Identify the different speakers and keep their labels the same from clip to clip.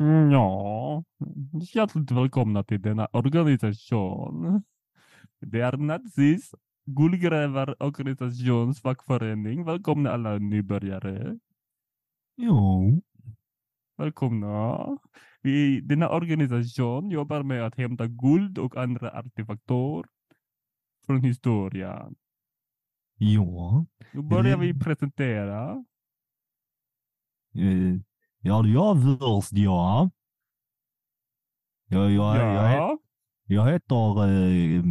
Speaker 1: Mm, ja, hjärtligt välkomna till denna organisation. Det är Nazis guldgrävarorganisations fackförening. Välkomna alla nybörjare.
Speaker 2: Jo.
Speaker 1: Välkomna. Vi, denna organisation jobbar med att hämta guld och andra artefakter från historien.
Speaker 2: Ja.
Speaker 1: Nu börjar vi presentera.
Speaker 2: Eh, Ja, jag först ja. Jag, jag, jag,
Speaker 1: Ja,
Speaker 2: jag heter eh,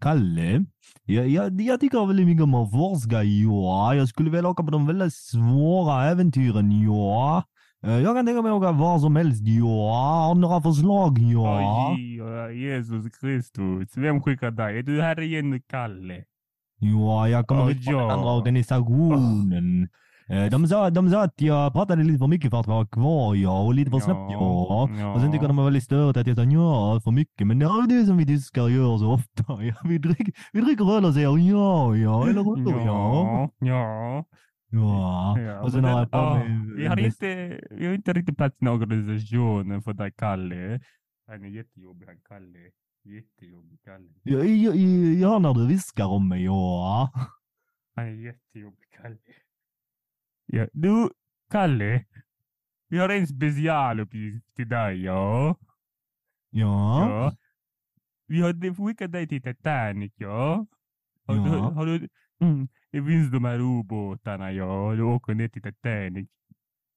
Speaker 2: Kalle. Jag, jag, jag tycker väldigt mycket om att forska, ja. Jag skulle vilja åka på de väldigt svåra äventyren, ja. Eh, Jag kan tänka mig att åka var som helst, ja. Har du några förslag, ja?
Speaker 1: oj, Jesus Kristus. Vem skickar dig? Är du här igen, Kalle?
Speaker 2: Ja, jag kommer
Speaker 1: Ja,
Speaker 2: ut från den andra organisationen. Eh, De sa, de sa att jag pratade lite för mycket för att vara kvar, ja. Och lite för snabbt, ja.
Speaker 1: ja.
Speaker 2: Och sen tycker de var väldigt störigt att jag sa ja för mycket. Men det är det som vi tyskar gör så ofta. Ja, vi, dricker, vi dricker öl och säger ja, ja, eller hur? Ja.
Speaker 1: Ja, ja.
Speaker 2: Ja. Och sen har jag på mig...
Speaker 1: vi, har inte, vi har inte riktigt plats i organisationen för dig, Kalle. Han är jättejobbig, han Kalle. Jättejobbig, Kalle.
Speaker 2: Ja, ja, ja, när du viskar om mig, ja.
Speaker 1: Han är jättejobbig, Kalle. Ja, du, Kalle. Vi har en specialuppgift till dig, ja.
Speaker 2: Ja.
Speaker 1: Ja. Vi har skickat dig till Titanic, ja. Har, du,
Speaker 2: Ja.
Speaker 1: har du, mm, det finns de här ubåtarna, ja. Du åker ner till Titanic.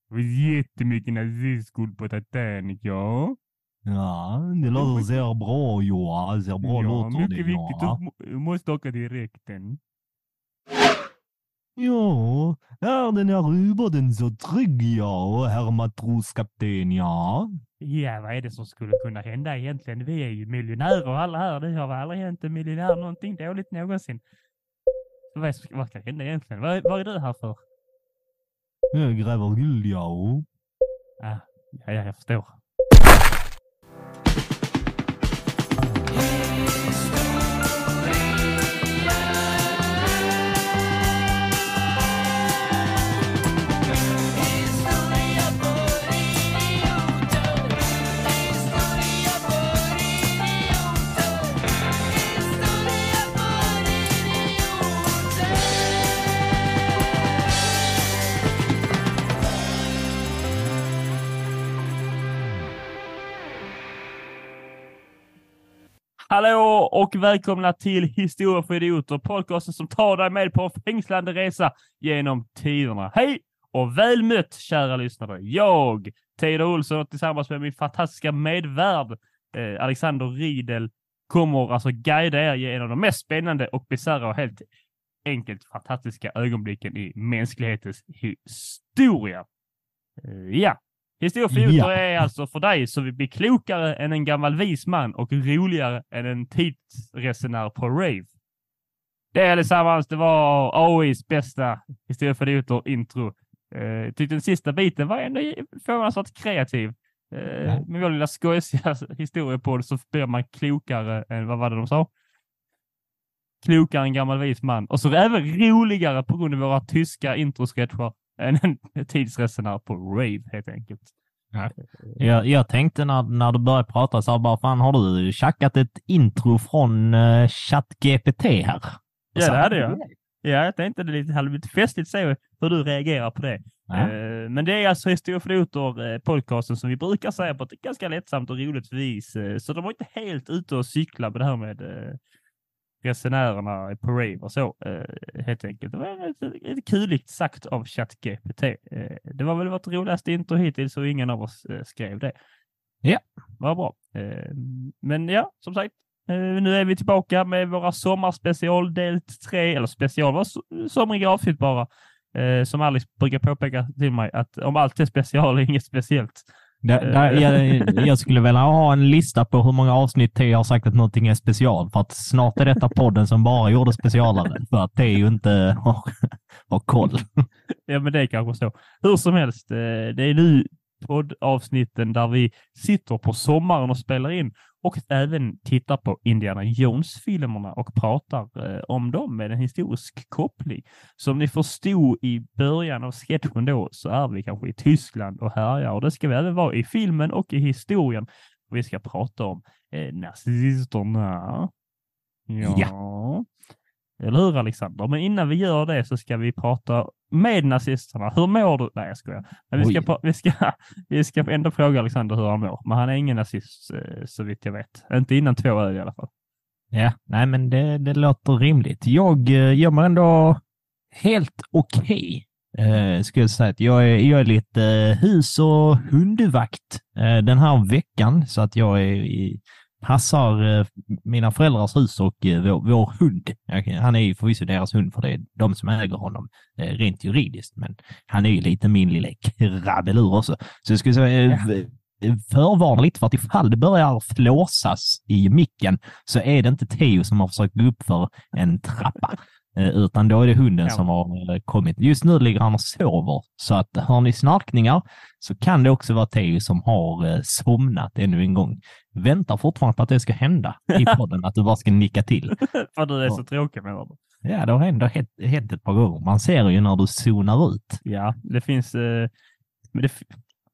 Speaker 1: Det finns jättemycket nazistskuld på Titanic, ja.
Speaker 2: Ja, det låter ser bra. Det ser bra
Speaker 1: ja,
Speaker 2: låter det,
Speaker 1: mycket viktigt.
Speaker 2: ja.
Speaker 1: Du, må- du måste åka direkt. den.
Speaker 2: Ja, är den här ubåten så trygg, ja, herr matroskapten, ja.
Speaker 1: Ja, vad är det som skulle kunna hända egentligen? Vi är ju miljonärer alla här. Det har väl aldrig hänt en miljonär någonting dåligt någonsin. Så vad, är- vad kan hända egentligen? Vad, vad är du här för?
Speaker 2: Jag gräver guld, ja.
Speaker 1: Ah, ja, ja, jag förstår. Och välkomna till Historia för idioter, podcasten som tar dig med på en fängslande resa genom tiderna. Hej och väl mött kära lyssnare. Jag, Teodor Olsson, tillsammans med min fantastiska medvärd eh, Alexander Riedel kommer alltså guida er genom de mest spännande och bisarra och helt enkelt fantastiska ögonblicken i mänsklighetens historia. Eh, ja, Historia för idioter
Speaker 2: Ja.
Speaker 1: är alltså för dig som vill bli klokare än en gammal vis man och roligare än en tidsresenär på rave. Det allesammans, det var AIs bästa Historia för idioter intro. Eh, tyckte den sista biten var ändå förvånansvärt kreativ. Eh,
Speaker 2: Ja.
Speaker 1: Med vår lilla skojsiga det så blir man klokare än, vad var det de sa? Klokare än gammal vis man. Och så även roligare på grund av våra tyska introsketcher än en tidsresenär på rave helt enkelt.
Speaker 3: Jag, jag tänkte när, när du började prata så här bara, fan har du tjackat ett intro från uh, ChatGPT här?
Speaker 1: Ja,
Speaker 3: Så-
Speaker 1: det hade jag. Ja, jag tänkte det lite, hade blivit festligt att se hur du reagerar på det.
Speaker 3: Ja.
Speaker 1: Eh, Men det är alltså Historia för idioter, eh, podcasten som vi brukar säga på ett ganska lättsamt och roligt vis. Så de var inte helt ute och cykla med det här med resenärerna på rave och så, eh, helt enkelt. Det var lite, kuligt sagt av ChatGPT. Eh, Det var väl vårt roligaste intro hittills och ingen av oss eh, skrev det.
Speaker 3: Ja.
Speaker 1: Vad bra. Eh, Men ja, som sagt, eh, nu är vi tillbaka med våra sommarspecial del 3, eller special, var so- somriga avsnitt bara. Eh, Som Alex brukar påpeka till mig, att om allt är special är inget speciellt.
Speaker 3: Där, jag, jag skulle vilja ha en lista på hur många avsnitt T har sagt att någonting är special, för att snart är detta podden som bara gjorde specialare, för att T ju inte har, har koll.
Speaker 1: Ja, men det är kanske så. Hur som helst, eh, det är nu poddavsnitten där vi sitter på sommaren och spelar in och även tittar på Indiana Jones-filmerna och pratar eh, om dem med en historisk koppling. Som ni förstod i början av sketchen då så är vi kanske i Tyskland och härjar och det ska vi även vara i filmen och i historien. Vi ska prata om eh, nazisterna. Ja. Eller hur Alexander? Men innan vi gör det så ska vi prata med nazisterna. Hur mår du? Nej, jag skojar. Men vi ska, vi, ska, vi ska ändå fråga Alexander hur han mår. Men han är ingen nazist eh, så vitt jag vet. Inte innan två öl i alla fall.
Speaker 3: Ja, nej men det, det låter rimligt. Jag eh, gör mig ändå helt okej. Eh, skulle jag säga att jag är, jag är lite hus och hundvakt eh, den här veckan så att jag är i, passar eh, mina föräldrars hus och eh, vår, vår hund. Han är ju förvisso deras hund för det är de som äger honom eh, rent juridiskt, men han är ju lite min lille krabbelur också. Så jag skulle säga förvarna lite för att ifall det börjar flåsas i micken så är det inte Theo som har försökt gå upp för en trappa. Eh, Utan då är det hunden
Speaker 1: Ja.
Speaker 3: som har eh, kommit. Just nu ligger han och sover, så att hör ni snarkningar så kan det också vara Theo som har eh, somnat ännu en gång. Väntar fortfarande på att det ska hända i podden, att du bara ska nicka till.
Speaker 1: För du är så tråkig med honom.
Speaker 3: Ja, det har ändå hänt, hänt ett par gånger. Man ser ju när du zonar ut.
Speaker 1: Ja, det finns... Eh, men det,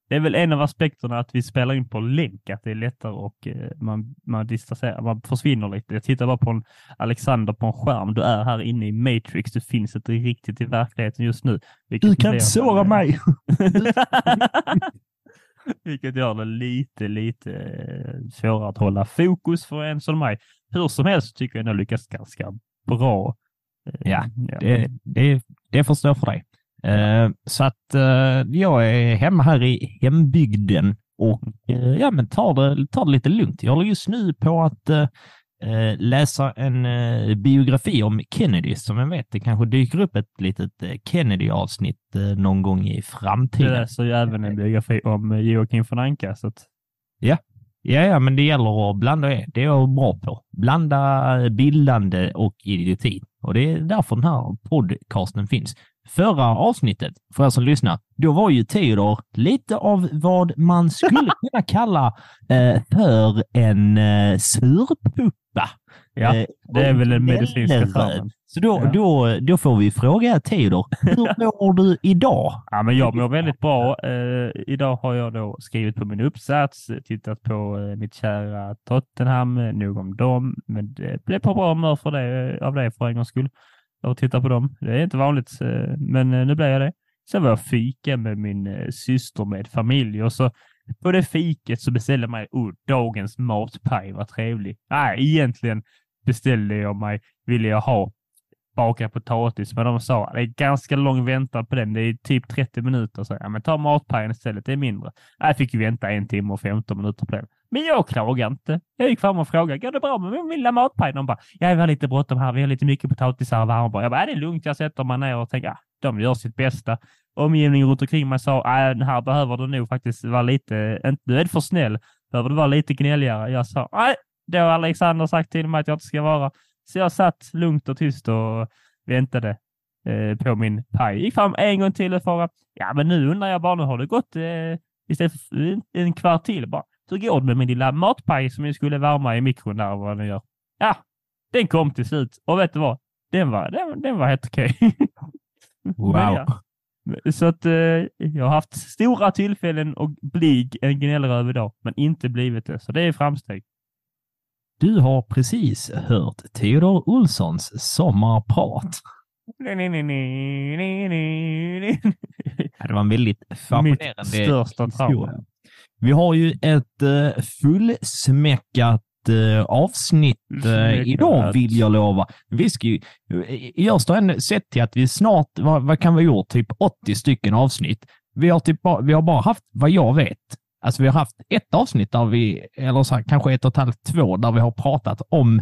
Speaker 1: det är väl en av aspekterna att vi spelar in på länk, att det är lättare och eh, man, man distanserar, man försvinner lite. Jag tittar bara på en Alexander på en skärm. Du är här inne i Matrix. Du finns inte riktigt i verkligheten just nu. vilket blir att man-
Speaker 3: mig!
Speaker 1: Vilket gör det lite, lite eh, svårare att hålla fokus för en som mig. Hur som helst tycker jag jag lyckas ganska bra. Eh,
Speaker 3: Ja, Det, det, det får stå för dig. Eh, så att eh, jag är hemma här i hembygden och eh, ja, men tar, det, tar det lite lugnt. Jag håller just nu på att eh, läsa en eh, biografi om Kennedy. Som jag vet, det kanske dyker upp ett litet eh, Kennedy-avsnitt någon gång i
Speaker 1: Du
Speaker 3: framtiden.
Speaker 1: läser ju även en biografi om Joakim von Anka. Så att,
Speaker 3: Ja, ja, men det gäller att blanda det. Det är jag bra på. Blanda bildande och idioti. Och det är därför den här podcasten finns. Förra avsnittet, för er som lyssnar, då var ju Theodor lite av vad man skulle kunna kalla eh, för en eh, surpuppa.
Speaker 1: Ja,
Speaker 3: Eh,
Speaker 1: det är väl den medicinska termen.
Speaker 3: Så då,
Speaker 1: Ja.
Speaker 3: då, då får vi fråga Theodor, hur mår du idag?
Speaker 1: Ja, men jag mår väldigt bra. Eh, idag har jag då skrivit på min uppsats, tittat på eh, mitt kära Tottenham, eh, nog om dem, men det blev på bra humör för det, av det för en gångs skull. Och tittar på dem. Det är inte vanligt, eh, men eh, nu blev jag det. Sen var jag fika med min eh, syster med familj och så på det fiket så beställde man. oh, dagens matpaj, vad trevlig. Nej, egentligen beställde jag mig, ville jag ha bakad potatis, men de sa det är ganska lång väntan på den. Det är typ 30 minuter. Så ja, men ta matpajen istället, det är mindre. Jag fick ju vänta en timme och 15 minuter på den. Men jag klagar inte. Jag gick fram och frågade, går det bra med min lilla matpaj? De bara, ja, vi har lite bråttom här. Vi har lite mycket potatisar och varmbröd. Jag bara, ja, det är lugnt. Jag sätter mig ner och tänker, ja, de gör sitt bästa. Omgivningen runt omkring mig sa, ah, Den här behöver du nog faktiskt vara lite, inte, du är för snäll. Behöver du vara lite gnälligare? Jag sa, nej, det har Alexander sagt till mig att jag inte ska vara. Så jag satt lugnt och tyst och väntade eh, på min paj. Gick fram en gång till och frågade, ja men nu undrar jag bara, nu har det gått eh, istället för en- en kvart till bara. Hur går det med min lilla matpaj som jag skulle värma i mikron där, vad den gör? Ja, den kom till slut. Och vet du vad? Den var, den, den var helt okej.
Speaker 3: Wow.
Speaker 1: Ja. Så att eh, jag har haft stora tillfällen och bli en gnällröv idag, men inte blivit det. Så det är framsteg.
Speaker 3: Du har precis hört Theodor Olssons sommarprat. Det var en väldigt fascinerande
Speaker 1: Mitt största trauma.
Speaker 3: Vi har ju ett uh, fullsmäckat eh, avsnitt eh,
Speaker 1: Fullsmäckat.
Speaker 3: idag, vill jag lova. Vi ska ju, jag står ändå sett till att vi snart, vad, vad kan vi ha gjort, typ 80 stycken avsnitt. Vi har, typ bara, vi har bara haft, vad jag vet, alltså vi har haft ett avsnitt där vi, eller så här, kanske ett och ett halvt, två, där vi har pratat om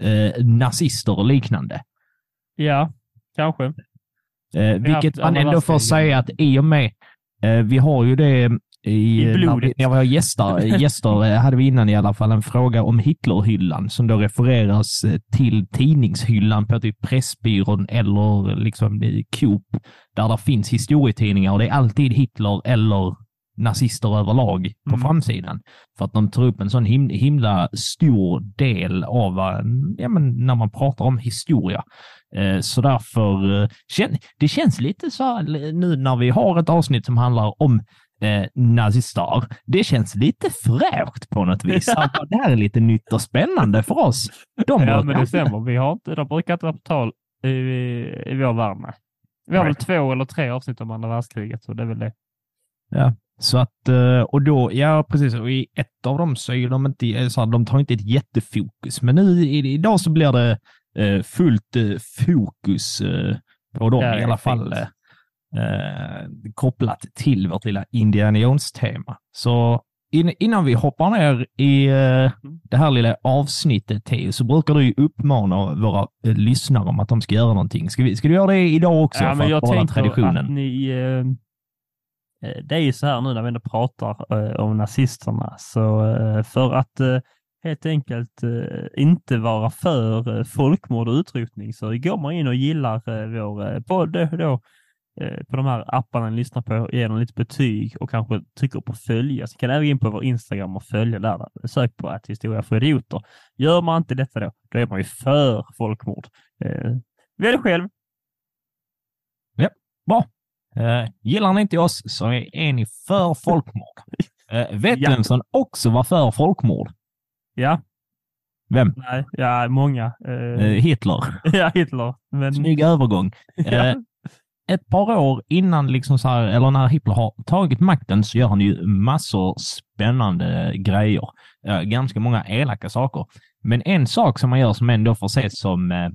Speaker 3: eh, nazister och liknande.
Speaker 1: Ja, kanske.
Speaker 3: Eh, vilket man ändå får säga att i och med, eh, vi har ju det i,
Speaker 1: I
Speaker 3: när vi,
Speaker 1: blodet.
Speaker 3: när vi har gäster, gäster eh, hade vi innan i alla fall en fråga om Hitlerhyllan som då refereras eh, till tidningshyllan på typ Pressbyrån eller liksom i Coop där det finns historietidningar och det är alltid Hitler eller nazister överlag på
Speaker 1: Mm.
Speaker 3: framsidan. För att de tar upp en sån him himla stor del av ja, men när man pratar om historia. Eh, så därför, eh, det känns lite så här nu när vi har ett avsnitt som handlar om eh, nazister. Det känns lite fräscht på något vis. Det här är lite nytt och spännande för oss. De
Speaker 1: Ja, men det stämmer. Vi har inte, de brukar inte vara på tal i, i vår värld. Vi har väl två eller tre avsnitt om andra världskriget, så det är väl det.
Speaker 3: Så att, eh, och då, ja precis, och i ett av dem så är de inte, så här, de tar inte ett jättefokus. Men nu i, idag så blir det eh, fullt eh, fokus på dem
Speaker 1: Ja,
Speaker 3: i alla fall. Eh, kopplat till vårt lilla Indiana Jones-tema. Så in, innan vi hoppar ner i eh, det här lilla avsnittet, Theo, så brukar du ju uppmana våra eh, lyssnare om att de ska göra någonting. Ska, vi, ska du göra det idag också
Speaker 1: Ja,
Speaker 3: för att behålla traditionen?
Speaker 1: att ni... Eh, eh, det är ju så här nu när vi ändå pratar eh, om nazisterna, så för att helt enkelt inte vara för folkmord och utrotning så går man in och gillar vår podd då, på de här apparna ni lyssnar på, ger dem lite betyg och kanske trycker på följa. Så kan ni även in på vår Instagram och följa där. Sök på att historia för idioter. Gör man inte detta då, då är man ju för folkmord. Eh, välj själv.
Speaker 3: Eh, gillar ni inte oss så är, ni för folkmord. Eh, vet
Speaker 1: Ja.
Speaker 3: vem som också var för folkmord?
Speaker 1: Ja,
Speaker 3: Vem?
Speaker 1: nej, ja, många. Eh,
Speaker 3: Eh, Hitler.
Speaker 1: ja, Hitler. Men,
Speaker 3: Snygg övergång. Eh,
Speaker 1: ja,
Speaker 3: ett par år innan, liksom så här, eller när Hitler har tagit makten, så gör han ju massor spännande grejer. Eh, ganska många elaka saker. Men en sak som han gör som ändå får ses som eh,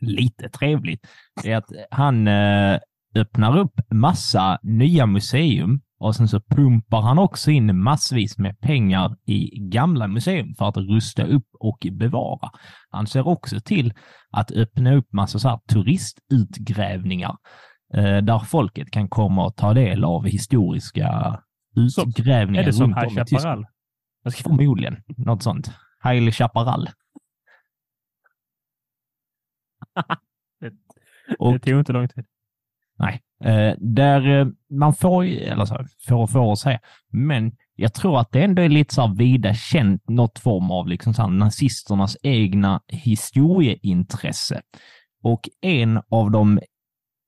Speaker 3: lite trevligt, det är att han eh, öppnar upp massa nya museum och sen så pumpar han också in massvis med pengar i gamla museum för att rusta upp och bevara. Han ser också till att öppna upp massa så turistutgrävningar eh, där folket kan komma och ta del av historiska utgrävningar
Speaker 1: är det som High. Chaparral?
Speaker 3: Förmodligen. Något sånt. Haile Chaparral. Och
Speaker 1: Det tog inte lång tid.
Speaker 3: Nej, eh, där eh, man får, eller så, här, får och får säga, men jag tror att det ändå är lite så här vida känt, något form av liksom så här nazisternas egna historieintresse. Och en av de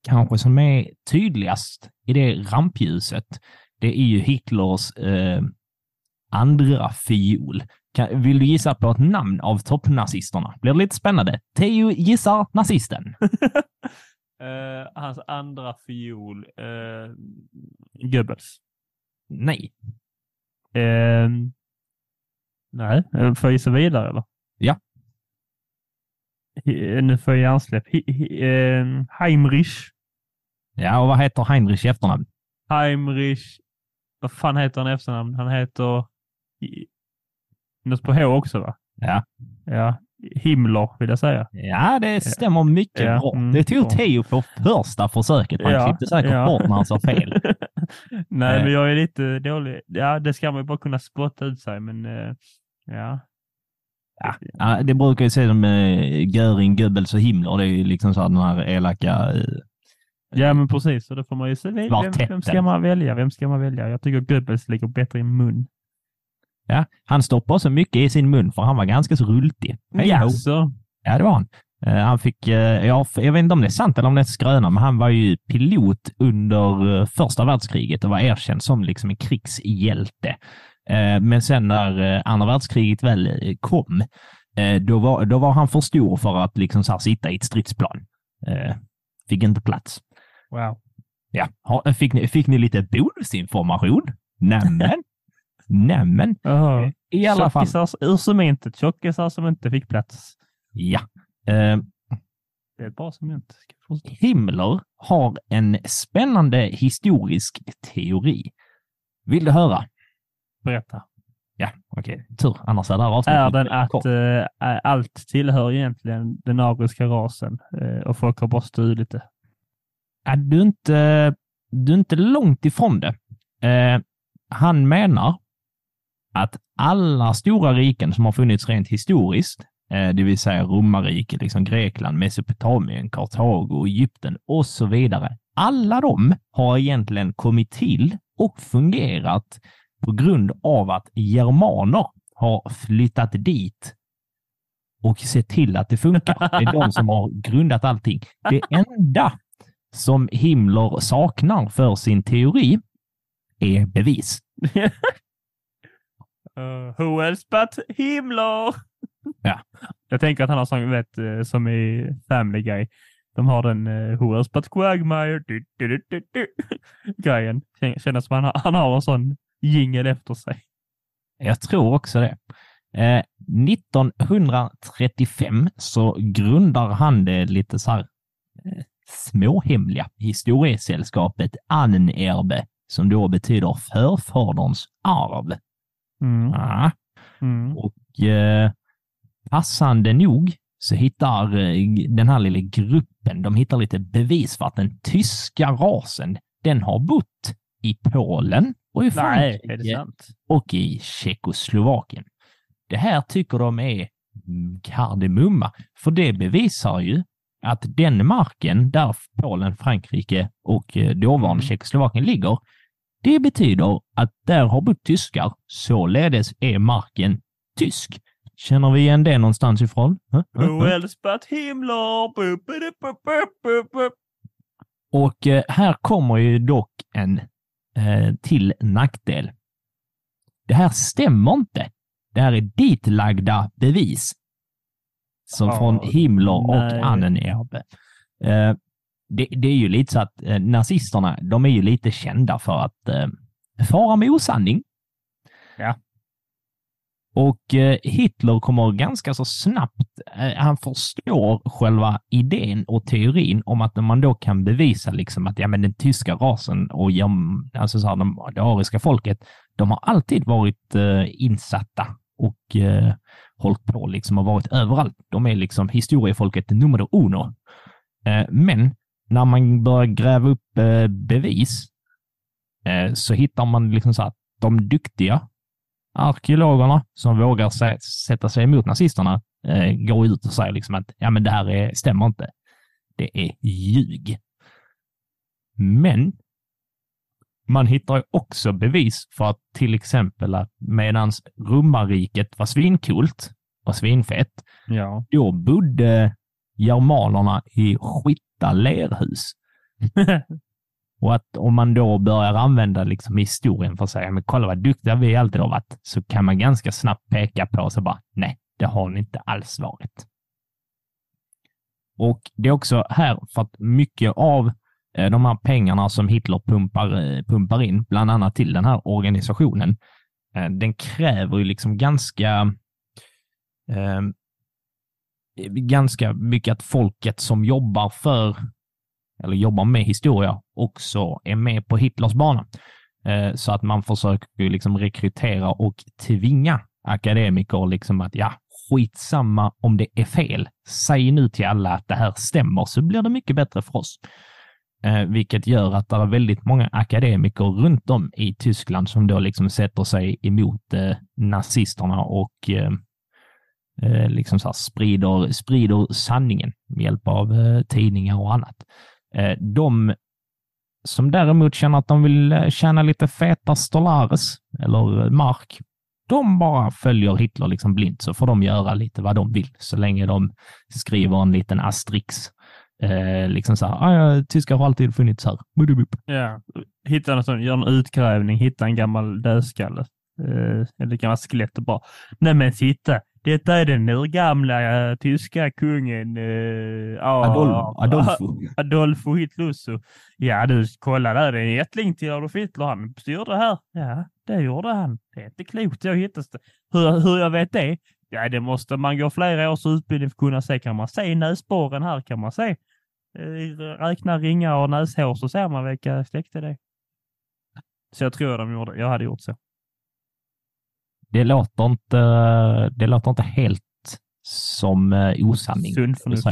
Speaker 3: kanske som är tydligast i det rampljuset, det är ju Hitlers eh, andra fiol. Kan, vill du gissa på ett namn av toppnazisterna? Blir det lite spännande? Teo gissar nazisten.
Speaker 1: Eh, hans andra fiol, uh, Goebbels.
Speaker 3: Nej.
Speaker 1: Eh, nej, eh, får jag gissa vidare eller?
Speaker 3: Ja.
Speaker 1: Hi- Nu får jag hjärnsläpp. Hi- hi- eh, Heinrich.
Speaker 3: Ja, och vad heter Heinrich i efternamn?
Speaker 1: Heinrich. Vad fan heter han i efternamn? Han heter något på H också va?
Speaker 3: Ja.
Speaker 1: Ja, Himmler vill jag säga.
Speaker 3: Ja, det stämmer mycket
Speaker 1: Ja,
Speaker 3: bra.
Speaker 1: mm,
Speaker 3: det tog. Theo på första försöket. Han
Speaker 1: Ja,
Speaker 3: klippte säkert
Speaker 1: ja.
Speaker 3: bort när han sa fel.
Speaker 1: Nej,
Speaker 3: Eh.
Speaker 1: men jag är lite dålig. Ja, det ska man ju bara kunna spotta ut sig, men eh, ja.
Speaker 3: Ja, det brukar ju se som eh, Göring, Goebbels och Himmler. Det är ju liksom så här den här elaka...
Speaker 1: Ja, men precis. Så då får man ju se. Vem, vem, ska man välja? Vem ska man välja? Jag tycker Goebbels ligger bättre i mun.
Speaker 3: Ja, han stoppade så mycket i sin mun för han var ganska så rultig. Hej, ho.
Speaker 1: så.
Speaker 3: Ja, det var han. Eh, Han fick, eh, ja, jag vet inte om det är sant eller om det är skröna, men han var ju pilot under eh, första världskriget och var erkänd som liksom en krigshjälte. Men sen när andra världskriget väl kom, då var, då var han för stor för att liksom så här sitta i ett stridsplan. Fick inte plats.
Speaker 1: Wow.
Speaker 3: Ja, fick ni, fick ni lite bonusinformation? Nämen, nämen.
Speaker 1: Jaha.
Speaker 3: I alla fall.
Speaker 1: Tjockisar ur cementet. Tjockisar som inte fick plats.
Speaker 3: Ja. Eh,
Speaker 1: Det är ett bra cement.
Speaker 3: Himmler har en spännande historisk teori. Vill du höra?
Speaker 1: Berätta.
Speaker 3: Ja, okej. Tur, annars är det här avsnittet
Speaker 1: Är den att eh, allt tillhör egentligen den ariska rasen eh, och folk har bara stulit det?
Speaker 3: Är du inte, du är inte långt ifrån det. Eh, han menar att alla stora riken som har funnits rent historiskt, eh, det vill säga romarriket, liksom Grekland, Mesopotamien, Kartago, Egypten och så vidare. alla de har egentligen kommit till och fungerat på grund av att germaner har flyttat dit och sett till att det funkar. Det är de som har grundat allting. Det enda som Himmler saknar för sin teori är bevis.
Speaker 1: Uh, who else but Himmler?
Speaker 3: Ja.
Speaker 1: Jag tänker att han har sån, vet, eh, som i Family Guy. De har den uh, Who else but Quagmire? Du, du, du, du, du. Grejen. Känns som han, har- han har en sån jingel efter sig.
Speaker 3: Jag tror också det. Eh, 1935 så grundar han det lite så här eh, småhemliga historiesällskapet Annerbe, som då betyder förfaderns arv.
Speaker 1: Mm.
Speaker 3: Ja.
Speaker 1: Mm.
Speaker 3: Och eh, passande nog så hittar eh, den här lilla gruppen, de hittar lite bevis för att den tyska rasen, den har bott i Polen och i
Speaker 1: Nej,
Speaker 3: Frankrike
Speaker 1: sant?
Speaker 3: och i Tjeckoslovakien. Det här tycker de är mm, kardemumma, för det bevisar ju att den marken där Polen, Frankrike och eh, dåvarande
Speaker 1: Mm.
Speaker 3: Tjeckoslovakien ligger, det betyder att där har bott tyskar, således är marken tysk. Känner vi igen det någonstans ifrån?
Speaker 1: Bu, bu.
Speaker 3: Och eh, här kommer ju dock en eh, till nackdel. Det här stämmer inte. Det här är ditlagda bevis. Som
Speaker 1: Ja,
Speaker 3: från Himmler och
Speaker 1: nej.
Speaker 3: Annenerbe. Eh, det, det är ju lite så att eh, nazisterna, de är ju lite kända för att eh, fara med osanning.
Speaker 1: Ja.
Speaker 3: Och eh, Hitler kommer ganska så snabbt, eh, han förstår själva idén och teorin om att man då kan bevisa liksom att ja, men den tyska rasen och alltså så här, de, det ariska folket, de har alltid varit eh, insatta och eh, hållit på liksom och varit överallt. De är liksom historiefolket nummer uno. Eh, men när man börjar gräva upp eh, bevis eh, så hittar man liksom så att de duktiga arkeologerna som vågar sä- sätta sig emot nazisterna eh, går ut och säger liksom att ja, men det här är, stämmer inte. Det är ljug. Men man hittar ju också bevis för att till exempel att medans romarriket var svincoolt och svinfett,
Speaker 1: Ja.
Speaker 3: då bodde germanerna i skitta lerhus. Och att om man då börjar använda liksom historien för att säga, men kolla vad duktiga vi alltid har varit, så kan man ganska snabbt peka på så bara, nej, det har ni inte alls varit. Och det är också här för att mycket av eh, de här pengarna som Hitler pumpar, eh, pumpar in, bland annat till den här organisationen, eh, den kräver ju liksom ganska eh, ganska mycket att folket som jobbar för eller jobbar med historia också är med på Hitlers bana. Eh, så att man försöker ju liksom rekrytera och tvinga akademiker liksom att ja, skitsamma om det är fel. Säg nu till alla att det här stämmer så blir det mycket bättre för oss. Eh, vilket gör att det är väldigt många akademiker runt om i Tyskland som då liksom sätter sig emot eh, nazisterna och eh, eh, liksom så här sprider, sprider sanningen med hjälp av eh, tidningar och annat. Eh, de som däremot känner att de vill eh, tjäna lite feta stolares eller mark, de bara följer Hitler liksom blint så får de göra lite vad de vill så länge de skriver en liten asterix. Eh, liksom så här, ah, tyskar har alltid funnits här.
Speaker 1: Ja, hitta en sån, gör en utgrävning, hitta en gammal dödskalle. Eh, eller ett gammalt skelett och bara, nej men titta, detta är den urgamla eh, tyska kungen eh,
Speaker 3: Adolf, Adolfo.
Speaker 1: Adolfo Hitlusso. Ja du, kolla där, det är en ättling till Adolf Hitler. Han styrde här. Ja, det gjorde han. Det är inte klokt. Jag hittas det. Hur, hur jag vet det? Ja, det måste man gå flera års utbildning för att kunna se. Kan man se näsborren här? Kan man se? Eh, räkna ringar och näshår så ser man vilka släkte det är. Så jag tror de gjorde. Jag hade gjort så.
Speaker 3: Det låter inte, det låter inte helt som eh, osanning.
Speaker 1: Förnuft.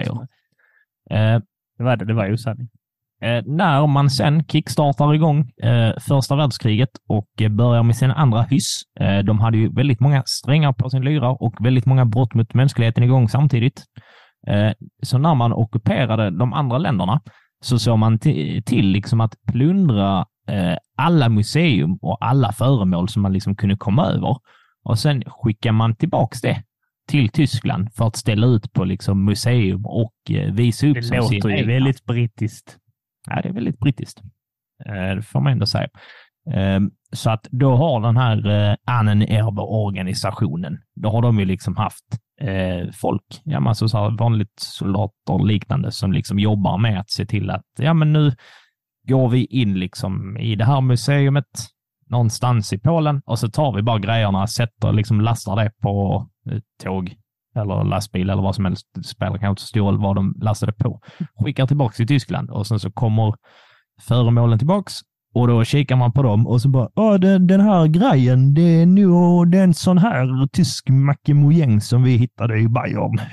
Speaker 3: Eh,
Speaker 1: Det var det. Det var osanning.
Speaker 3: Eh, när man sen kickstartar igång eh, första världskriget och eh, börjar med sin andra hyss. De hade ju väldigt många strängar på sin lyra och väldigt många brott mot mänskligheten igång samtidigt. Så när man ockuperade de andra länderna så såg man ti- till liksom att plundra alla museum och alla föremål som man liksom kunde komma över. Och sen skickar man tillbaks det till Tyskland för att ställa ut på liksom museum och eh, visa upp
Speaker 1: Det
Speaker 3: som
Speaker 1: låter ju väldigt brittiskt.
Speaker 3: Ja, det är väldigt brittiskt. Eh, Det får man ändå säga. Eh, Så att då har den här eh, Ahnenerbe-organisationen, då har de ju liksom haft eh, folk, ja, men så här vanligt soldater och liknande som liksom jobbar med att se till att ja, men nu går vi in liksom i det här museumet någonstans i Polen och så tar vi bara grejerna, sätter liksom lastar det på eh, tåg eller lastbil eller vad som helst. Det spelar kanske inte så stor roll vad de lastade på. Skickar tillbaka till Tyskland och sen så kommer föremålen tillbaks och då kikar man på dem och så bara, ja den, den här grejen, det är nog det är en sån här tysk mackemojäng som vi hittade i Bayern.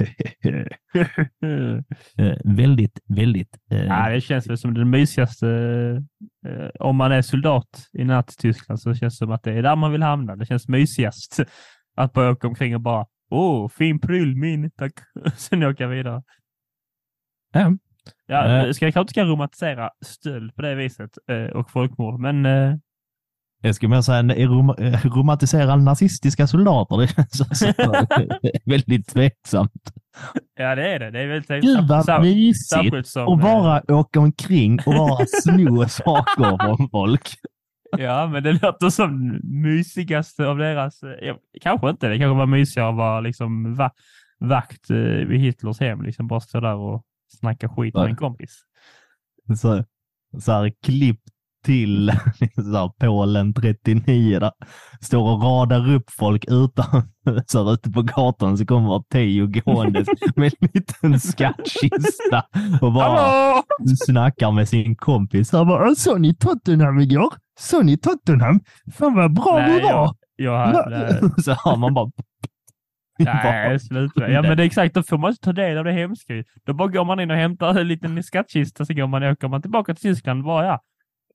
Speaker 3: eh, väldigt, väldigt... Eh,
Speaker 1: Ja, det känns väl som det mysigaste. Eh, om man är soldat i Nazityskland så känns det som att det är där man vill hamna. Det känns mysigast att bara åka omkring och bara Åh, fin pryl min, tack. Sen åka vidare.
Speaker 3: ja.
Speaker 1: Ja,
Speaker 3: Eh.
Speaker 1: jag ska kanske inte ska romantisera stöld på det viset eh, och folkmord, men eh,
Speaker 3: Jag skulle mer säga rom, eh, romantisera nazistiska soldater. Det känns också väldigt tveksamt.
Speaker 1: ja, det är det. Det är väldigt
Speaker 3: Gud vad mysigt att
Speaker 1: eh,
Speaker 3: bara åka omkring och bara sno saker från folk.
Speaker 1: Ja, men det låter som mysigaste av deras... eh, Ja, kanske inte. Det kanske var mysigare att vara liksom va vakt eh, vid Hitlers hem. Liksom bara stå där och snacka skit med en kompis.
Speaker 2: Så, så här klipp till så här, Polen 39 där. Står och radar upp folk utan, så här, ute på gatan så kommer Teo gåendes med en liten skattkista och bara
Speaker 1: Hallå!
Speaker 2: snackar med sin kompis. Han bara, såg ni Tottenham igår? Såg ni Tottenham? Fan vad bra
Speaker 1: Nej,
Speaker 2: vi var!
Speaker 1: Jag hade...
Speaker 2: Så har man bara...
Speaker 1: Nej, sluta. Ja, men det är exakt. Då får man inte ta del av det hemska. Då bara går man in och hämtar en liten skattkista, så går man, åker man tillbaka till Tyskland. Bara, ja.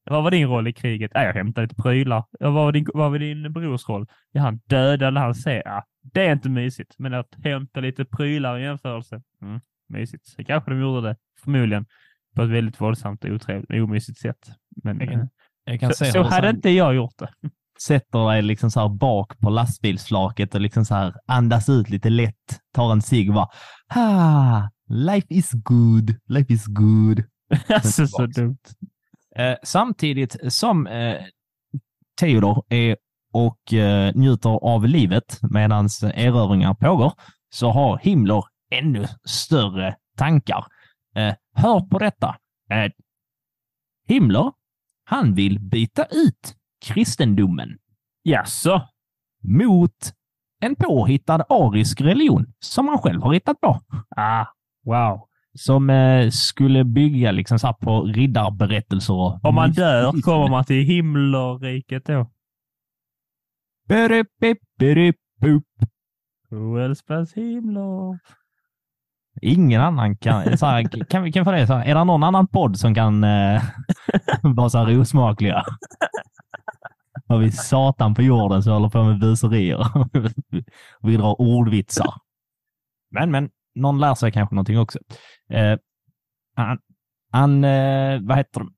Speaker 1: Vad var din roll i kriget? Ja, jag hämtade lite prylar. Vad, var din, vad var din brors roll? Ja, han dödade, han ser. Ja, det är inte mysigt. Men att hämta lite prylar i jämförelse. Mm, mysigt. Så kanske de gjorde det, förmodligen, på ett väldigt våldsamt och otrevligt, omysigt sätt. Men
Speaker 3: Jag kan-
Speaker 1: eh,
Speaker 3: Jag kan
Speaker 1: så, så hade inte jag gjort det.
Speaker 2: Sätter dig liksom så här bak på lastbilsflaket och liksom så här andas ut lite lätt, tar en cigg och bara ah, life is good, life is good.
Speaker 1: alltså, så dumt.
Speaker 3: Eh, samtidigt som eh, Theodor är och eh, njuter av livet medan erövringar pågår, så har Himmler ännu större tankar. Eh, hör på detta. Eh, Himmler, han vill byta ut kristendomen
Speaker 1: Jaså?
Speaker 3: mot en påhittad arisk religion som han själv har hittat på.
Speaker 1: Ah, wow.
Speaker 3: Som eh, skulle bygga liksom så på riddarberättelser. och
Speaker 1: Om man dör kommer man till himmelriket då. But himlar?
Speaker 3: Ingen annan kan... Så här, kan vi kan vi få det så här, Är det någon annan podd som kan eh, vara så här osmakliga? Har vi satan på jorden som håller på med buserier. vi drar ordvitsar. Men, men, någon lär sig kanske någonting också. Eh, han, han, eh, vad heter det?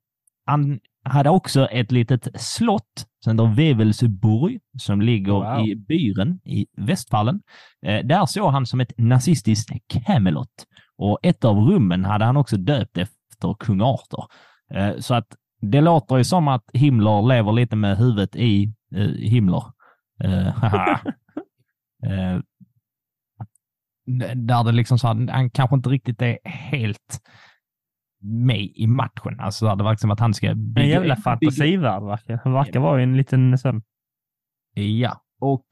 Speaker 3: Han hade också ett litet slott som heter Wevelsburg som ligger
Speaker 1: Wow.
Speaker 3: i Byren i Västfallen. Eh, där såg han som ett nazistiskt Camelot och ett av rummen hade han också döpt efter kung Arthur. Eh, så att det låter ju som att Himmler lever lite med huvudet i eh, Himmler. Eh, eh, där det liksom så här, han kanske inte riktigt är helt med i matchen. Alltså det verkar som att han ska
Speaker 1: En jävla fantasivärld verkar Han verkar vara en liten sån.
Speaker 3: Ja, och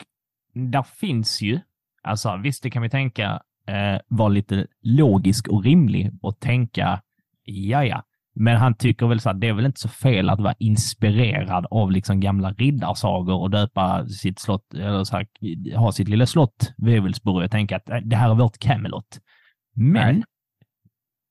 Speaker 3: där finns ju, alltså visst det kan vi tänka eh, vara lite logisk och rimlig och tänka, ja ja, men han tycker väl så att det är väl inte så fel att vara inspirerad av liksom gamla riddarsagor och döpa sitt slott, eller så här, ha sitt lilla slott Wevelsburg och tänka att eh, det här är vårt Camelot. Men
Speaker 1: Nej.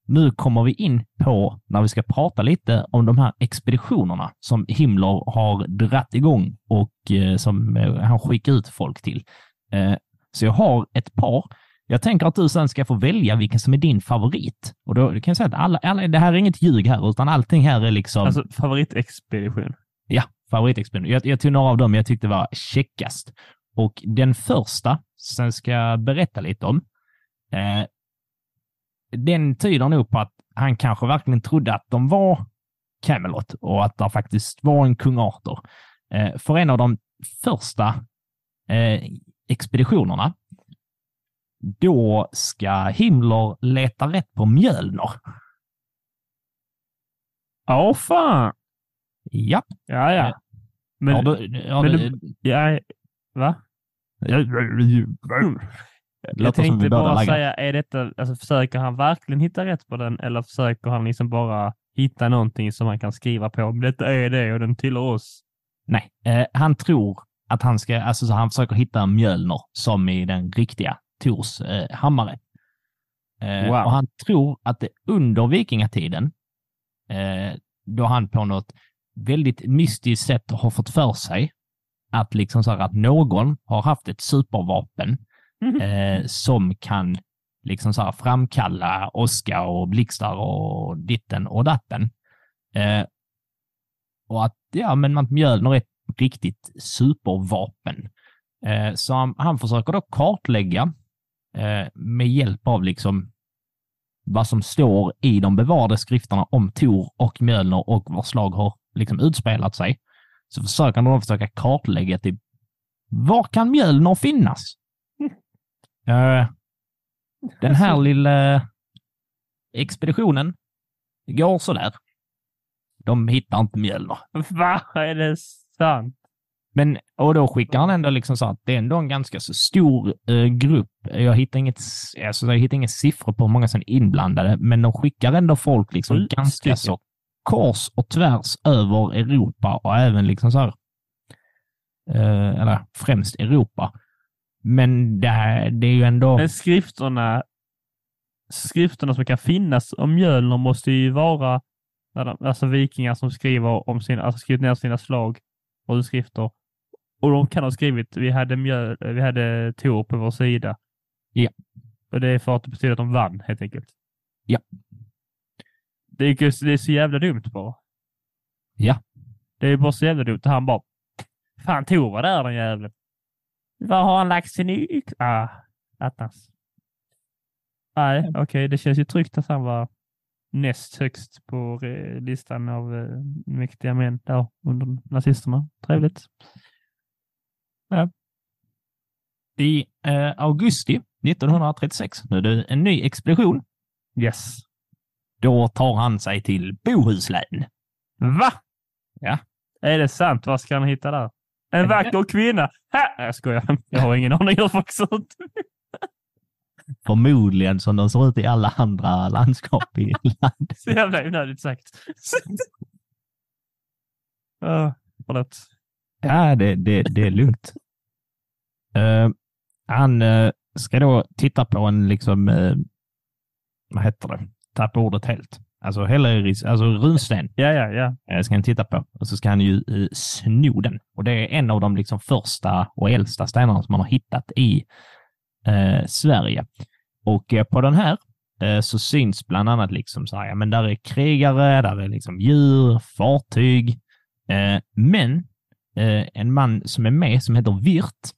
Speaker 3: nu kommer vi in på när vi ska prata lite om de här expeditionerna som Himmler har dratt igång och eh, som eh, han skickar ut folk till. Eh, så jag har ett par Jag tänker att du sen ska få välja vilken som är din favorit. Och då kan jag säga att alla, alla, det här är inget ljug här, utan allting här är liksom...
Speaker 1: Alltså favoritexpedition.
Speaker 3: Ja, favoritexpedition. Jag, jag tog några av dem jag tyckte var checkast. Och den första, sen ska jag berätta lite om, eh, den tyder nog på att han kanske verkligen trodde att de var Camelot och att det faktiskt var en kung Arthur. Eh, för en av de första eh, expeditionerna, då ska Himmler leta rätt på Mjölner.
Speaker 1: Ja, fan.
Speaker 3: Ja.
Speaker 1: Ja, ja.
Speaker 3: Eh,
Speaker 1: Men,
Speaker 3: ja, då, ja,
Speaker 1: men
Speaker 3: det-
Speaker 1: du- ja, va? Jag tänkte bara
Speaker 3: laggar.
Speaker 1: säga, är detta, alltså försöker han verkligen hitta rätt på den eller försöker han liksom bara hitta någonting som han kan skriva på? Men detta är det och den tillhör oss.
Speaker 3: Nej, eh, han tror att han ska, alltså så han försöker hitta Mjölner som i den riktiga Tors eh, hammare. Eh,
Speaker 1: Wow.
Speaker 3: Och han tror att det under vikingatiden, eh, då han på något väldigt mystiskt sätt har fått för sig att liksom så här att någon har haft ett supervapen eh, som kan liksom så här framkalla åska och blixtar och ditten och datten. Eh, och att, ja, men att Mjölner ett riktigt supervapen. Eh, så han, han försöker då kartlägga eh, med hjälp av liksom vad som står i de bevarade skrifterna om Tor och Mjölner och var slag har liksom utspelat sig. Så försöker då försöka kartlägga typ, var kan Mjölner finnas? Eh, den här lilla expeditionen går sådär. De hittar inte Mjölner.
Speaker 1: Va? Är det sant?
Speaker 3: Men, och då skickar han ändå liksom så att det är ändå en ganska så stor eh, grupp. Jag hittar inget, alltså jag hittar inga siffror på hur många som är inblandade, men de skickar ändå folk liksom
Speaker 1: Sju
Speaker 3: ganska så kors och tvärs över Europa och även liksom så här, eh, eller främst Europa. Men det, här, det är ju ändå...
Speaker 1: Men skrifterna, skrifterna som kan finnas om Mjölner måste ju vara alltså vikingar som skriver om sina, alltså skrivit ner sina slag och utskrifter. Och de kan ha skrivit, vi hade, mjöl, vi hade Tor på vår sida.
Speaker 3: Ja.
Speaker 1: Och det är för att det betyder att de vann helt enkelt.
Speaker 3: Ja.
Speaker 1: Det är, ju- det är så jävla dumt bara.
Speaker 3: Ja.
Speaker 1: Det är bara så jävla dumt. Han bara, fan Tor var där den jäveln. Var har han lagt sin yx? Ah, attans. Nej, okej, det känns ju tryggt att han var näst högst på eh, listan av eh, mäktiga män där under nazisterna. Trevligt.
Speaker 3: I eh, augusti 1936, nu är det en ny expedition,
Speaker 1: Yes.
Speaker 3: då tar han sig till Bohuslän.
Speaker 1: Va?
Speaker 3: Ja.
Speaker 1: Är det sant? Vad ska han hitta där? En vacker kvinna? Ha! Jag skojar. Jag har ingen aning hur folk ser ut.
Speaker 3: Förmodligen som de ser ut i alla andra landskap i landet.
Speaker 1: Så jävla onödigt sagt. uh, förlåt.
Speaker 3: Ja, det, det, det är lugnt. Eh, han eh, ska då titta på en, liksom, uh, vad heter det, tappa ordet helt. Alltså, Helleris, alltså runsten
Speaker 1: Ja, ja, ja.
Speaker 3: eh, ska han titta på och så ska han ju uh, sno den. Och det är en av de liksom, första och äldsta stenarna som man har hittat i Sverige. Och på den här så syns bland annat liksom så här, ja, men där är krigare, där är liksom djur, fartyg. Men Eh, en man som är med som heter Virt,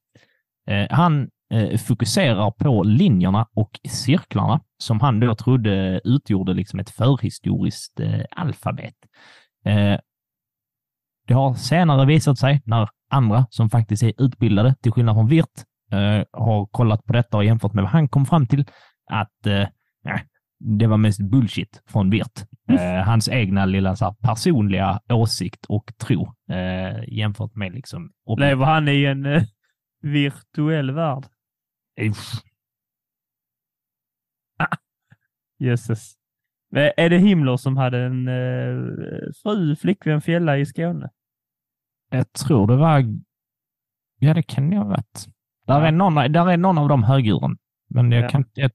Speaker 3: eh, han eh, fokuserar på linjerna och cirklarna som han då trodde utgjorde liksom ett förhistoriskt alfabet. Det har senare visat sig när andra som faktiskt är utbildade, till skillnad från Virt, har kollat på detta och jämfört med vad han kom fram till, att nej, det var mest bullshit från Wirt. Eh, hans egna lilla så här, personliga åsikt och tro eh, jämfört med liksom...
Speaker 1: Lever han i en eh, virtuell värld?
Speaker 3: Uff.
Speaker 1: Jösses. Men Är det Himmler som hade en eh, fru, flickvän, fjälla i Skåne?
Speaker 3: Jag tror det var... Ja, det kan jag ha varit. Där,
Speaker 1: Ja.
Speaker 3: är någon, där är någon av de högdjuren. Men jag,
Speaker 1: Ja.
Speaker 3: kan, jag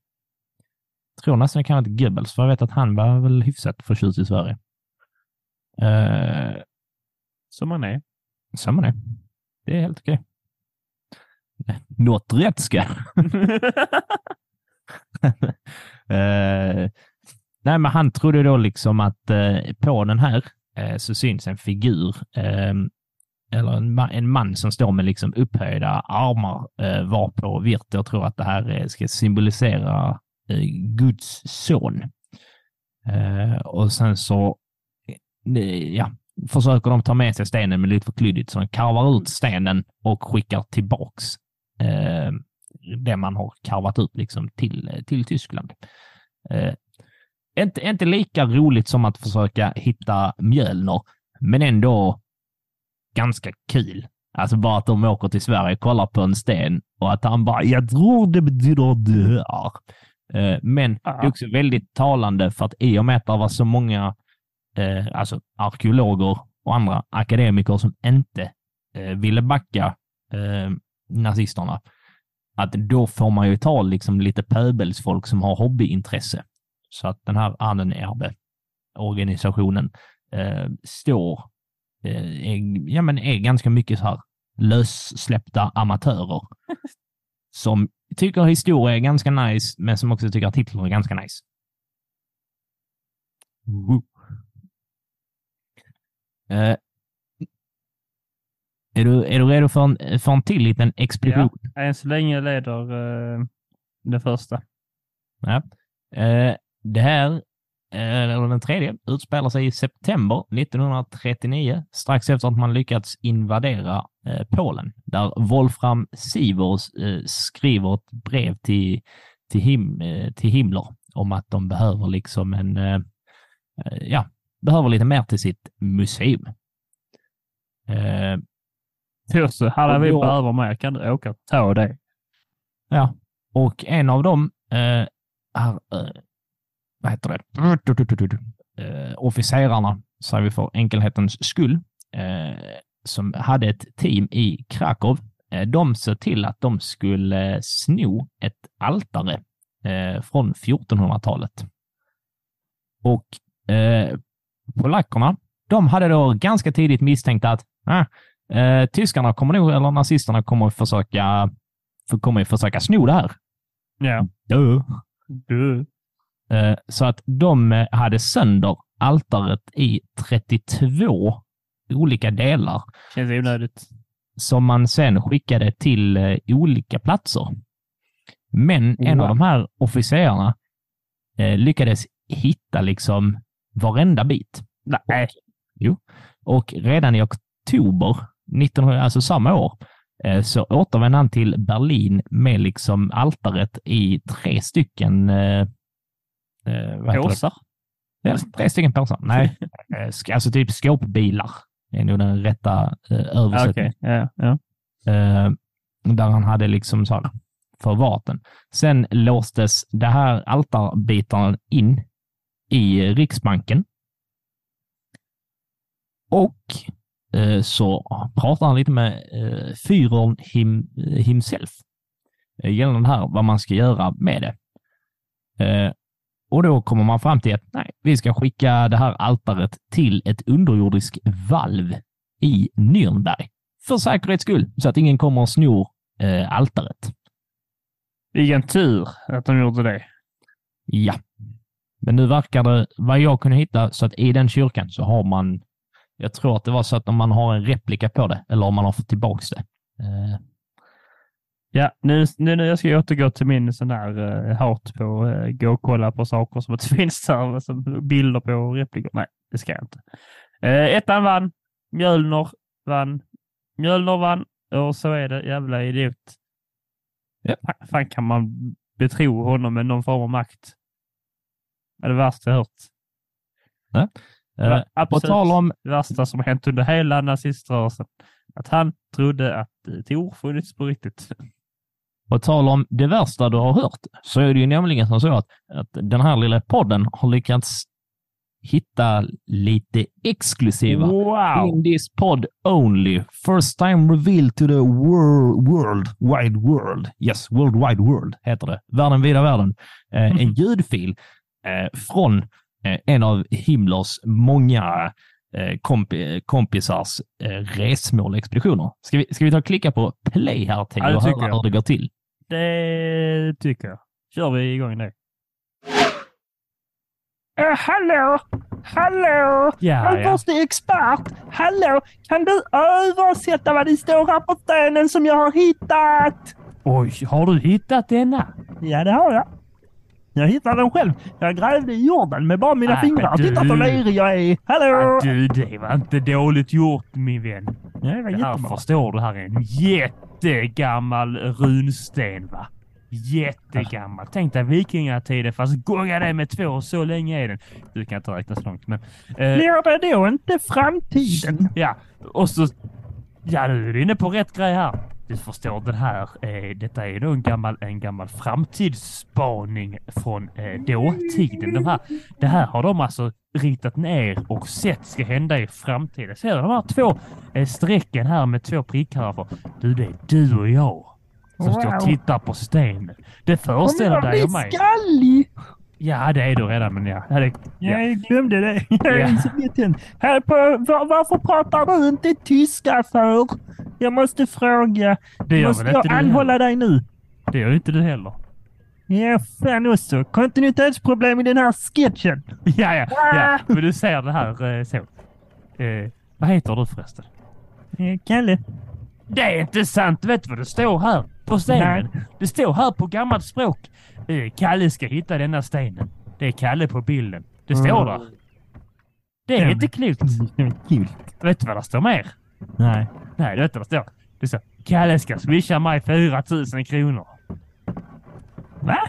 Speaker 3: tror nästan det kan vara Goebbels, för jag vet att han var väl hyfsat förtjust i Sverige. Uh,
Speaker 1: Som han är.
Speaker 3: så man det. Det är helt okej. Något rätt ska. Eh, nej, men han trodde då liksom att eh, på den här eh, så syns en figur, eh, eller en, ma- en man som står med liksom upphöjda armar, eh, varpå Virter tror att det här eh, ska symbolisera eh, Eh, Guds son. Eh, och sen så eh, ja, försöker de ta med sig stenen med lite för klyddigt, så de karvar ut stenen och skickar tillbaks det man har karvat ut liksom till, till Tyskland. Eh, inte, inte lika roligt som att försöka hitta Mjölner, men ändå ganska kul. Alltså bara att de åker till Sverige och kollar på en sten och att han bara, jag tror det betyder dör. Eh, men det är också väldigt talande för att i och med att det var så många eh, alltså arkeologer och andra akademiker som inte eh, ville backa eh, nazisterna, att då får man ju ta liksom lite pöbelsfolk som har hobbyintresse. Så att den här Ahnenerbe-organisationen eh, står, eh, är, ja, men är ganska mycket så här lössläppta amatörer som tycker historia är ganska nice, men som också tycker att Hitler är ganska nice. Woo. Eh, är, du, är du redo för en, för en till liten explosion?
Speaker 1: Än så länge leder uh, den första.
Speaker 3: Ja. Eh, det här, eller den tredje, utspelar sig i september 1939, strax efter att man lyckats invadera eh, Polen, där Wolfram Sievers eh, skriver ett brev till, till, him, eh, till Himmler om att de behöver liksom en, eh, eh, ja, behöver lite mer till sitt museum. Eh,
Speaker 1: Tosse, hade vi
Speaker 3: då-
Speaker 1: behöver mer kan du åka och ta det.
Speaker 3: Ja, och en av dem eh, är, eh, vad heter det, eh, officerarna, säger vi för enkelhetens skull, eh, som hade ett team i Krakow. Eh, de såg till att de skulle sno ett altare från 1400-talet. Och polackerna, de hade då ganska tidigt misstänkt att ah, eh, tyskarna kommer nog, eller nazisterna kommer att försöka för kommer försöka sno det här.
Speaker 1: Ja.
Speaker 3: Duh.
Speaker 1: Du.
Speaker 3: Eh, Så att de eh, hade sönder altaret i 32 olika delar
Speaker 1: Känns onödigt.
Speaker 3: som man sen skickade till eh, olika platser. Men en av de här officerarna lyckades hitta liksom varenda bit.
Speaker 1: Nej.
Speaker 3: Jo. Och redan i oktober 1900, alltså samma år, så återvände han till Berlin med liksom altaret i tre stycken eh?
Speaker 1: Påsar?
Speaker 3: Ja, tre stycken påsar. Nej, eh, alltså typ skåpbilar är nog den rätta eh, översättningen.
Speaker 1: Ja, ja.
Speaker 3: Eh, där han hade liksom så här förvarat den. Sen låstes det här altarbitarna in i Riksbanken. Och eh, så pratar han lite med eh, Führern him, himself eh, gällande det här, vad man ska göra med det. Eh, och då kommer man fram till att nej, vi ska skicka det här altaret till ett underjordiskt valv i Nürnberg. För säkerhets skull, så att ingen kommer och snor eh, altaret.
Speaker 1: Vilken tur att de gjorde det.
Speaker 3: Ja. Men nu verkar det, vad jag kunde hitta, så att i den kyrkan så har man, jag tror att det var så att om man har en replika på det, eller om man har fått tillbaks det. Eh,
Speaker 1: Ja, nu, nu, nu jag ska jag återgå till min sån här uh, hat på uh, gå och kolla på saker som inte finns där, som bilder på replikor. Nej, det ska jag inte. Uh, ettan vann, Mjölner vann, Mjölner vann och så är det jävla idiot.
Speaker 3: Ja.
Speaker 1: Fan, fan kan man betro honom med någon form av makt? Det är det värsta jag hört. Det
Speaker 3: eh,
Speaker 1: absolut
Speaker 3: tal om,
Speaker 1: det värsta som hänt under hela naziströrelsen. Att han trodde att uh, Tor funnits på riktigt.
Speaker 3: på tal om det värsta du har hört, så är det ju nämligen som så att, att den här lilla podden har lyckats hitta lite exklusiva
Speaker 1: Wow!
Speaker 3: In this pod only. First time revealed to the world, world wide world. Yes, world wide world heter det. Världen, vida världen. Eh, en ljudfil eh, från eh, en av Himmlers många eh, kompi kompisars eh, resmål och expeditioner. Ska vi, ska vi ta och klicka på play här till
Speaker 1: Ja det
Speaker 3: och
Speaker 1: tycker
Speaker 3: höra
Speaker 1: jag.
Speaker 3: hur det går till?
Speaker 1: Det tycker jag. Kör vi igång det.
Speaker 3: Eh, hallå! Hallå!
Speaker 1: Ja,
Speaker 3: Vår
Speaker 1: ja.
Speaker 3: expert! Hallå! Kan du översätta vad det står här på stenen som jag har hittat?
Speaker 1: Oj, har du hittat denna?
Speaker 3: Ja, det har jag. Jag hittade den själv. Jag grävde i jorden med bara mina
Speaker 1: Nej,
Speaker 3: fingrar.
Speaker 1: men
Speaker 3: Titta så
Speaker 1: du-
Speaker 3: lerig jag är. Hallå!
Speaker 1: Ah, du, det var inte dåligt gjort min vän.
Speaker 3: Ja, det var
Speaker 1: Det här förstår du, här är en jättegammal runsten va? Jättegammal. Tänk dig vikingatiden fast gånga det med två, så länge är den. Du kan inte räkna så långt men... Eh,
Speaker 3: Blir det då inte framtiden?
Speaker 1: ja, och så... Ja, du är inne på rätt grej här. Du förstår den här, eh, detta är då en gammal, en gammal framtidsspaning från eh, dåtiden. De här, det här har de alltså ritat ner och sett ska hända i framtiden. Ser du de här två eh, strecken här med två prickar för? Du, det är du och jag som står
Speaker 3: Wow.
Speaker 1: och tittar på stenen. Det föreställer dig och mig.
Speaker 3: skallig?
Speaker 1: Ja, det är du redan, men ja. ja.
Speaker 3: Jag glömde det. Jag är så liten. Här på, var, varför pratar du inte tyska för? Jag måste fråga.
Speaker 1: Det gör
Speaker 3: måste jag anhålla dig nu?
Speaker 1: Det gör inte du heller.
Speaker 3: Ja, fan också. Kontinuitetsproblem i den här sketchen.
Speaker 1: Ja, ja, ja. Men du ser det här eh, så. Eh, vad heter du förresten?
Speaker 3: Eh, Kalle.
Speaker 1: Det är inte sant! Vet du vad det står här på stenen? Det står här på gammalt språk. Eh, Kalle ska hitta denna stenen. Det är Kalle på bilden. Det står där. Det är
Speaker 3: Mm.
Speaker 1: inte klokt.
Speaker 3: Kul.
Speaker 1: Vet du vad det står mer?
Speaker 3: Nej.
Speaker 1: Nej, vet du vad det står. Det står Kalle ska swisha mig 4 000 kronor. Va?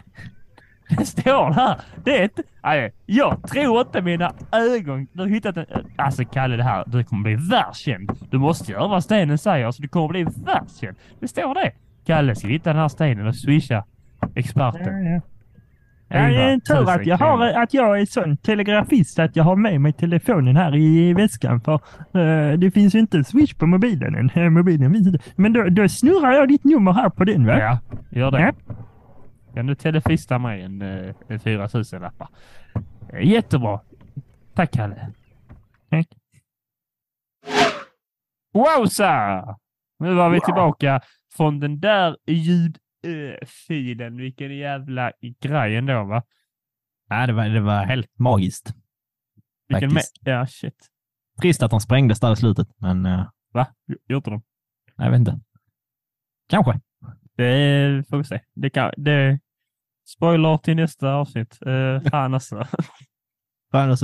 Speaker 1: Det står här. Det är inte... Nej, jag tror inte mina ögon. Du har hittat en... Alltså Kalle, det här. Du kommer bli världskänd. Du måste göra vad stenen säger så du kommer bli världskänd. Det står det. Kalle ska hitta den här stenen och swisha experten.
Speaker 3: Ja, ja. Ja, det är en tur
Speaker 1: 11 000
Speaker 3: att jag, har, att jag är sån telegrafist att jag har med mig telefonen här i väskan. För eh, det finns ju inte swish på mobilen än. Mobilen finns inte. Men då, då snurrar jag ditt nummer här på den va?
Speaker 1: Ja, gör det.
Speaker 3: Ja.
Speaker 1: Kan du telefista mig en, eh, en 4 000 lappar? Eh, Jättebra. Tack Kalle.
Speaker 3: Tack.
Speaker 1: Wowza! Nu var vi tillbaka från den där ljudfilen. Vilken jävla grej ändå va?
Speaker 3: Ja, det var, det var helt magiskt.
Speaker 1: Vilken
Speaker 3: Faktiskt.
Speaker 1: Ja, shit.
Speaker 3: Trist att de sprängdes där i slutet, men uh,
Speaker 1: Va? Gjorde de?
Speaker 3: jag vet inte. Kanske.
Speaker 1: Det får vi se. Det kan... Det... Spoiler till nästa avsnitt. Uh, fan alltså.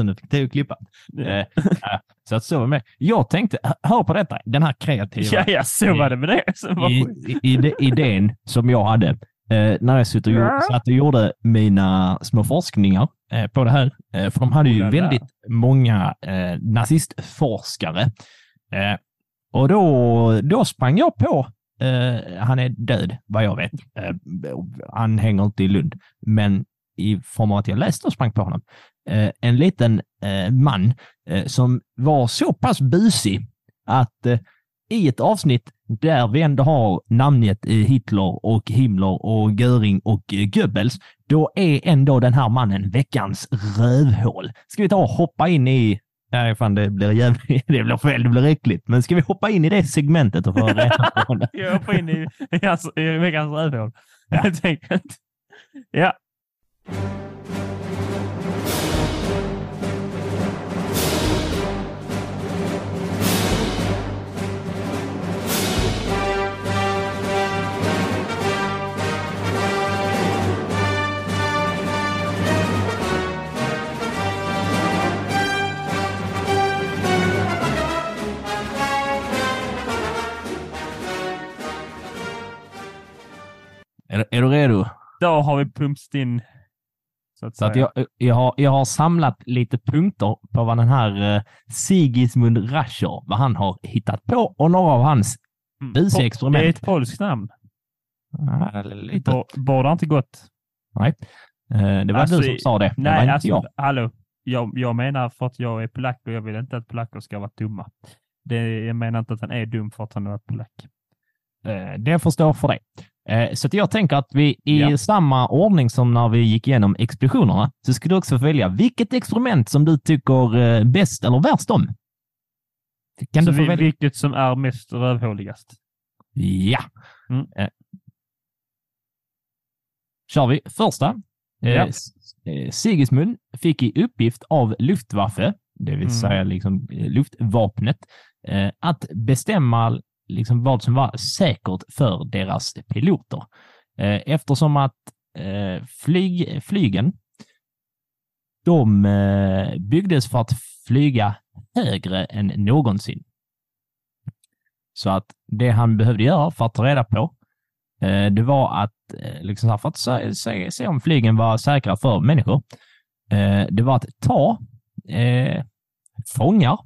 Speaker 3: Nu fick. Eh, ja, så att så var med. Jag tänkte, hör på detta, den här kreativa
Speaker 1: Ja, ja, så var det med det.
Speaker 3: I, i, ide- idén som jag hade eh, när jag satt och, gjorde, satt och gjorde mina små forskningar eh, på det här. Eh, för de hade ju
Speaker 1: Oh
Speaker 3: väldigt många eh, nazistforskare. Eh, och då, då sprang jag på, eh, han är död vad jag vet. Eh, han hänger inte i Lund, men i form av att jag läste och sprang på honom. Eh, en liten eh, man eh, som var så pass busig att eh, i ett avsnitt där vi ändå har namnet i Hitler och Himmler och Göring och eh, Goebbels, då är ändå den här mannen veckans rövhål. Ska vi ta och hoppa in i... Nej, fan det blir jävligt... Det blir fel, det blir äckligt. Men ska vi hoppa in i det segmentet och få reda på det?
Speaker 1: Jag hoppar in i, i, hans, i veckans rövhål. Helt enkelt. Ja.
Speaker 3: Är, är du redo?
Speaker 1: Då har vi pumpsat in. Så att
Speaker 3: Så att jag, jag, har, jag har samlat lite punkter på vad den här eh, Sigismund Rascher, vad han har hittat på och några av hans
Speaker 1: Mm.
Speaker 3: busiga experiment.
Speaker 1: Det är ett polskt namn.
Speaker 3: Ah, lite.
Speaker 1: Bådar inte gott.
Speaker 3: Nej, Eh, det var
Speaker 1: Alltså,
Speaker 3: du som sa det. det var
Speaker 1: Nej,
Speaker 3: inte
Speaker 1: alltså,
Speaker 3: jag.
Speaker 1: hallå. Jag, jag menar för att jag är polack och jag vill inte att polacker ska vara dumma. Det, jag menar inte att han är dum för att han är polack.
Speaker 3: Eh, Det förstår för dig. Eh, Så att jag tänker att vi i
Speaker 1: Ja.
Speaker 3: samma ordning som när vi gick igenom expeditionerna så ska du också få välja vilket experiment som du tycker eh, bäst eller värst om. Kan
Speaker 1: Så
Speaker 3: du få välja?
Speaker 1: vilket som är mest rövhåligast.
Speaker 3: Ja.
Speaker 1: Mm.
Speaker 3: Eh. Kör vi första.
Speaker 1: Ja.
Speaker 3: eh, Sigismund fick i uppgift av Luftwaffe, det vill
Speaker 1: Mm.
Speaker 3: säga liksom luftvapnet, eh, att bestämma liksom vad som var säkert för deras piloter. Eh, eftersom att eh, flyg, flygen, de eh, byggdes för att flyga högre än någonsin. Så att det han behövde göra för att ta reda på, det var att, liksom så här, för att se, se, se om flygen var säkra för människor, det var att ta eh, fångar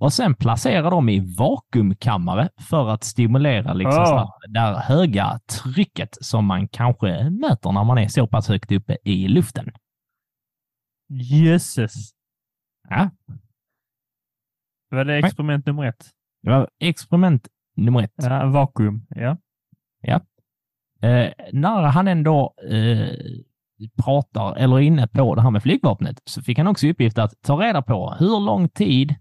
Speaker 3: och sen placera dem i vakuumkammare för att stimulera liksom så här, det höga trycket som man kanske möter när man är så pass högt uppe i luften.
Speaker 1: Jösses.
Speaker 3: Ja.
Speaker 1: Det var det experiment nummer ett.
Speaker 3: Det var experiment nummer ett.
Speaker 1: Ja, vakuum. Ja.
Speaker 3: Eh, när han ändå eh, pratar eller är inne på det här med flygvapnet så fick han också i uppgift att ta reda på hur lång tid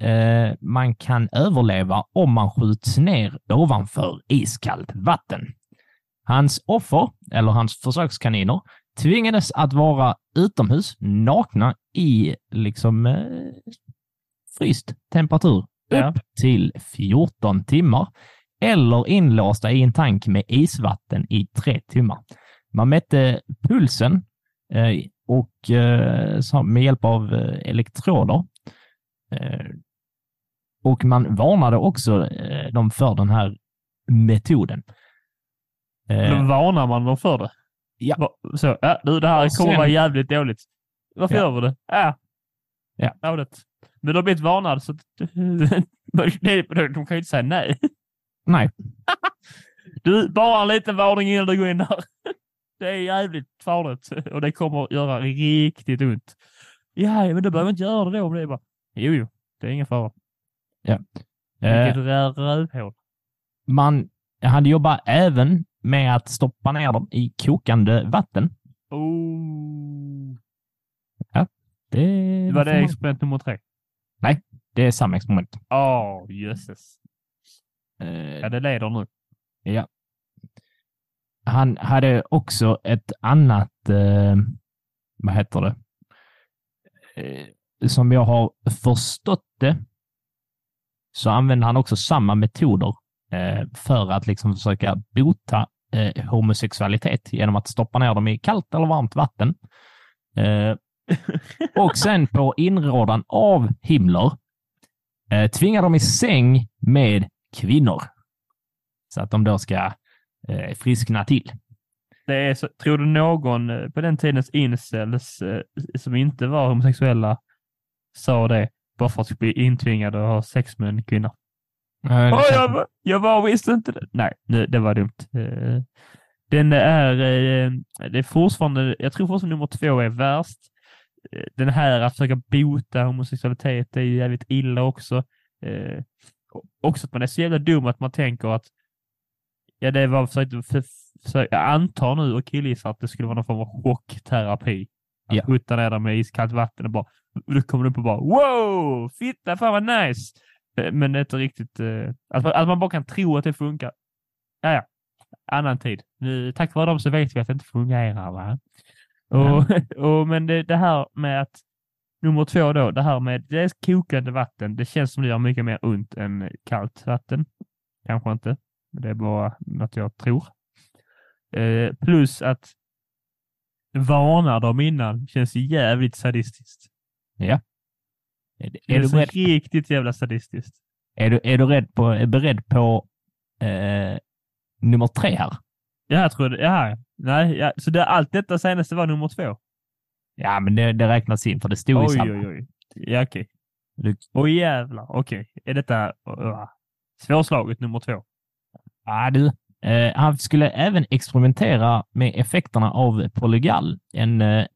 Speaker 3: eh, man kan överleva om man skjuts ner ovanför iskallt vatten. Hans offer, eller hans försökskaniner, tvingades att vara utomhus nakna i liksom eh, fryst temperatur
Speaker 1: Ja.
Speaker 3: upp till 14 timmar eller inlåsta i en tank med isvatten i tre timmar. Man mätte pulsen eh, och eh, med hjälp av eh, elektroder. Och man varnade också eh, dem för den här metoden. Eh,
Speaker 1: Då varnar man dem för det.
Speaker 3: Ja.
Speaker 1: Va- Så, ja, du, det här
Speaker 3: Och
Speaker 1: kommer
Speaker 3: sen-
Speaker 1: vara jävligt dåligt. Varför
Speaker 3: Ja.
Speaker 1: gör vi det? Ja.
Speaker 3: Ja.
Speaker 1: Dåligt. Men du har blivit varnad så de kan ju inte säga nej.
Speaker 3: nej,
Speaker 1: Du, bara en liten varning innan du går in där. Det är jävligt farligt och det kommer att göra riktigt ont. Ja, men du behöver inte göra det då. Det är bara, jo, jo, det är ingen fara.
Speaker 3: Eh,
Speaker 1: Vilket rö- rövhål.
Speaker 3: man hade jobbat även med att stoppa ner dem i kokande vatten.
Speaker 1: Oh.
Speaker 3: Det,
Speaker 1: Var
Speaker 3: får
Speaker 1: det experiment nummer tre?
Speaker 3: det är samma experiment.
Speaker 1: Åh, jösses.
Speaker 3: Eh,
Speaker 1: Ja, det leder nu.
Speaker 3: Han hade också ett annat, eh, vad heter det, eh, som jag har förstått det, så använder han också samma metoder eh, för att liksom försöka bota eh, homosexualitet genom att stoppa ner dem i kallt eller varmt vatten. Eh, och sen på inrådan av Himmler eh, tvingar dem i säng med kvinnor. Så att de då ska eh, friskna till.
Speaker 1: Det är så, tror du någon på den tidens incels eh, som inte var homosexuella sa det bara för att bli intvingade att ha sex med en kvinna?
Speaker 3: Eh,
Speaker 1: Åh, jag, jag var visste inte det. Nej, nu, det var dumt. Eh, Den är, eh, det är fortfarande, jag tror fortfarande nummer två är värst. Eh, Den här att försöka bota homosexualitet är ju jävligt illa också. Också att man är så jävla dum att man tänker att ja, det var försökt, för, för, jag antar nu och killgissar att det skulle vara någon form av chockterapi. Att
Speaker 3: Ja.
Speaker 1: skjuta ner dem med iskallt vatten och bara, då kommer du upp och bara wow, fitta, fan vad nice. Eh, Men det är inte riktigt, eh, att, man, att man bara kan tro att det funkar. Ja, ja. Annan tid. Nu, tack vare dem så vet vi att det inte fungerar. Va? Och, och, men det, det här med att nummer två då, det här med dels kokande vatten. Det känns som det gör mycket mer ont än kallt vatten. Kanske inte. men Det är bara något jag tror. Eh, plus att varna dem innan känns jävligt sadistiskt.
Speaker 3: Är,
Speaker 1: Det
Speaker 3: är, du beredd,
Speaker 1: riktigt jävla sadistiskt.
Speaker 3: är, du, är du rädd på, är beredd på eh, nummer tre här?
Speaker 1: Ja, jag tror det. Ja, nej, ja, så det, allt detta senaste var nummer två?
Speaker 3: Ja, men det, det räknas in för det stod i
Speaker 1: Oj,
Speaker 3: samma.
Speaker 1: oj, oj. Ja, okej.
Speaker 3: Du-
Speaker 1: Oj jävlar, okej. Är detta uh, svårslaget nummer två?
Speaker 3: Ja, du. Eh, han skulle även experimentera med effekterna av polygal, en eh,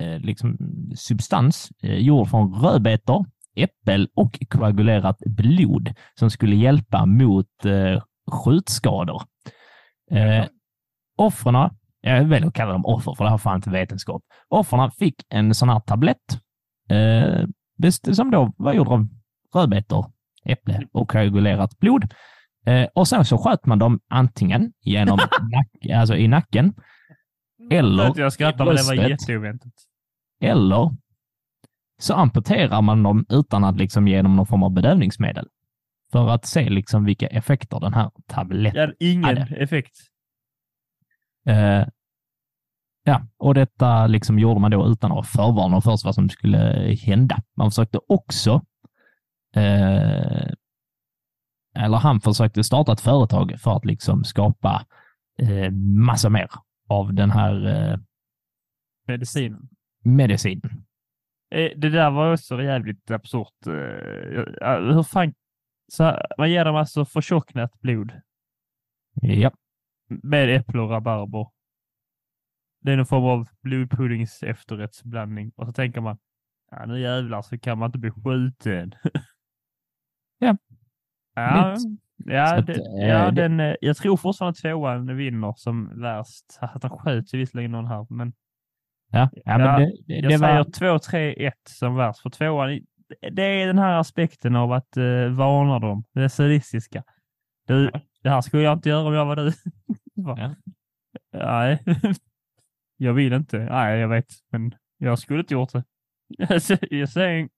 Speaker 3: eh, liksom substans eh, gjord från rödbetor, äppel och koagulerat blod som skulle hjälpa mot eh, skjutskador. Eh, offren, jag väljer att kalla dem offer för det här fan inte vetenskap. Offren fick en sån här tablett eh, som då var gjord av rödbetor, äpple och koagulerat blod. Eh, och sen så sköt man dem antingen genom nack, alltså i nacken eller
Speaker 1: jag skrattar, men det var jätteoväntat.
Speaker 3: Eller så amputerar man dem utan att liksom ge dem någon form av bedövningsmedel. För att se liksom vilka effekter den här tabletten...
Speaker 1: Ja, ingen
Speaker 3: Ja, det-
Speaker 1: effekt.
Speaker 3: Eh, ja, och detta liksom gjorde man då utan att förvarna först vad som skulle hända. Man försökte också eh, eller han försökte starta ett företag för att liksom skapa eh, massa mer av den här eh,
Speaker 1: Medicinen.
Speaker 3: Medicinen.
Speaker 1: Eh, Det där var också jävligt absurt. Eh, ja, Hur fan... Så här, man ger dem alltså förtjocknat blod
Speaker 3: Ja,
Speaker 1: med äpple och rabarber. Det är någon form av blodpuddings efterrättsblandning. Och så tänker man, ja, nu jävlar så kan man inte bli skjuten.
Speaker 3: Ja.
Speaker 1: Ja, ja, det,
Speaker 3: eh,
Speaker 1: ja den, eh, jag tror fortfarande tvåan vinner som värst. Att han sköt ju visserligen någon här, men
Speaker 3: ja, ja,
Speaker 1: Ja,
Speaker 3: men det, det,
Speaker 1: jag
Speaker 3: det
Speaker 1: säger
Speaker 3: var...
Speaker 1: 2, 3, 1 som värst. För tvåan, det är den här aspekten av att uh, varna dem. Det sadistiska. Du, det här skulle jag inte göra om jag var du. Bara, Nej, jag vill inte. Nej, jag vet, men jag skulle inte gjort det. Jag säger,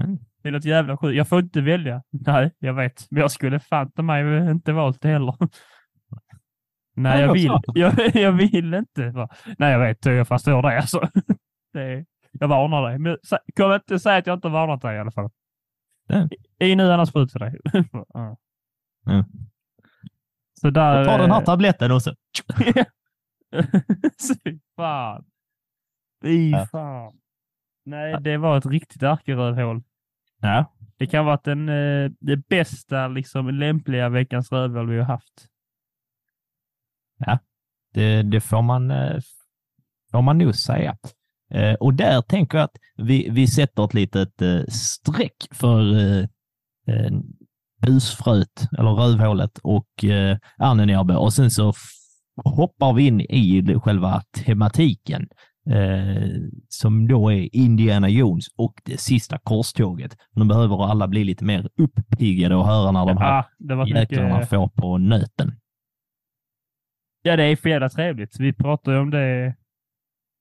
Speaker 3: Mm.
Speaker 1: det är något jävla sjukt. Jag får inte välja. Nej, jag vet, men jag skulle fan mig inte valt det heller. Nej,
Speaker 3: Ja,
Speaker 1: jag vill,
Speaker 3: så.
Speaker 1: jag, jag vill inte. Nej, jag vet, jag förstår det alltså. Det jag varnar dig. Men kom inte säga att jag inte varnat dig i alla fall.
Speaker 3: Nej.
Speaker 1: I nu annars skjuter dig. Ja.
Speaker 3: Ja.
Speaker 1: Så där...
Speaker 2: Ta den här
Speaker 1: eh,
Speaker 2: tabletten också.
Speaker 1: Fy fan. Fy
Speaker 2: Ja.
Speaker 1: fan. Nej, det var ett riktigt ärkerövhål.
Speaker 3: Ja,
Speaker 1: Det kan vara den eh, det bästa, liksom lämpliga veckans rövhål vi har haft.
Speaker 3: Det, det får man, eh, får man nog säga. Eh, Och där tänker jag att vi, vi sätter ett litet eh, streck för busfröet, eller rövhålet och Arnenjärbe och sen så hoppar vi in i själva tematiken eh, som då är Indiana Jones och det sista korståget. Nu behöver alla bli lite mer uppiggade och höra när de här
Speaker 1: Ja, var mycket...
Speaker 3: jäklarna får på nöten.
Speaker 1: Ja, det är för jävla trevligt. Vi pratar ju om det.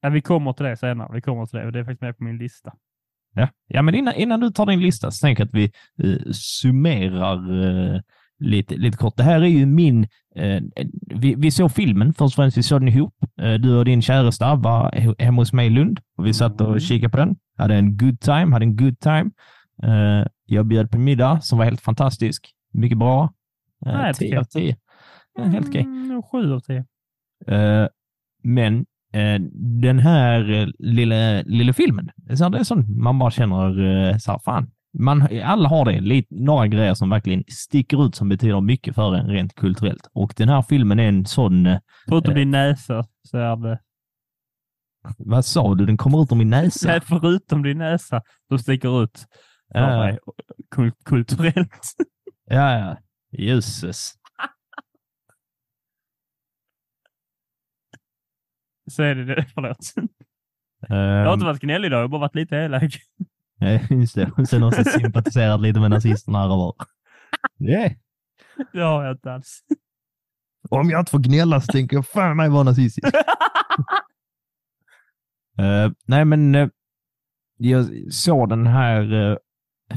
Speaker 1: Ja, vi kommer till det senare. Vi kommer till det och det är faktiskt med på min lista.
Speaker 3: Ja, ja men innan, innan du tar din lista så tänker jag att vi eh, summerar eh, lite, lite kort. Det här är ju min... Eh, vi, vi såg filmen, först och främst vi såg den ihop. Eh, du och din käresta var he- hemma hos mig i Lund och vi satt och
Speaker 1: Mm.
Speaker 3: kikade på den. Hade en good time, hade en good time. Eh, jag bjöd på middag som var helt fantastisk. Mycket bra. Eh,
Speaker 1: Nej,
Speaker 3: 10 av 10. Ja, helt okej.
Speaker 1: Mm, sju av tio.
Speaker 3: Eh, men eh, den här eh, lilla, lilla filmen, så det är sånt man bara känner uh, så här, fan. Man, alla har det, lite, några grejer som verkligen sticker ut som betyder mycket för en rent kulturellt. Och den här filmen är en sån, eh,
Speaker 1: Förutom
Speaker 3: Eh.
Speaker 1: din näsa så är det...
Speaker 3: vad sa du, den kommer ut ur min näsa.
Speaker 1: Nej, förutom din näsa som sticker ut
Speaker 3: Ja,
Speaker 1: mig kul- kulturellt.
Speaker 3: ja, ja. Jösses.
Speaker 1: Så är det det. Förlåt.
Speaker 3: Um,
Speaker 1: Jag har inte varit gnällig idag. Jag har bara varit lite elak.
Speaker 3: just det. Sen också sympatiserat lite med nazisterna här och var. Yeah.
Speaker 1: Det har jag inte alls.
Speaker 2: Om jag inte får gnälla så tänker jag fan mig vara nazistisk.
Speaker 3: Eh, nej, men uh, jag såg den här uh,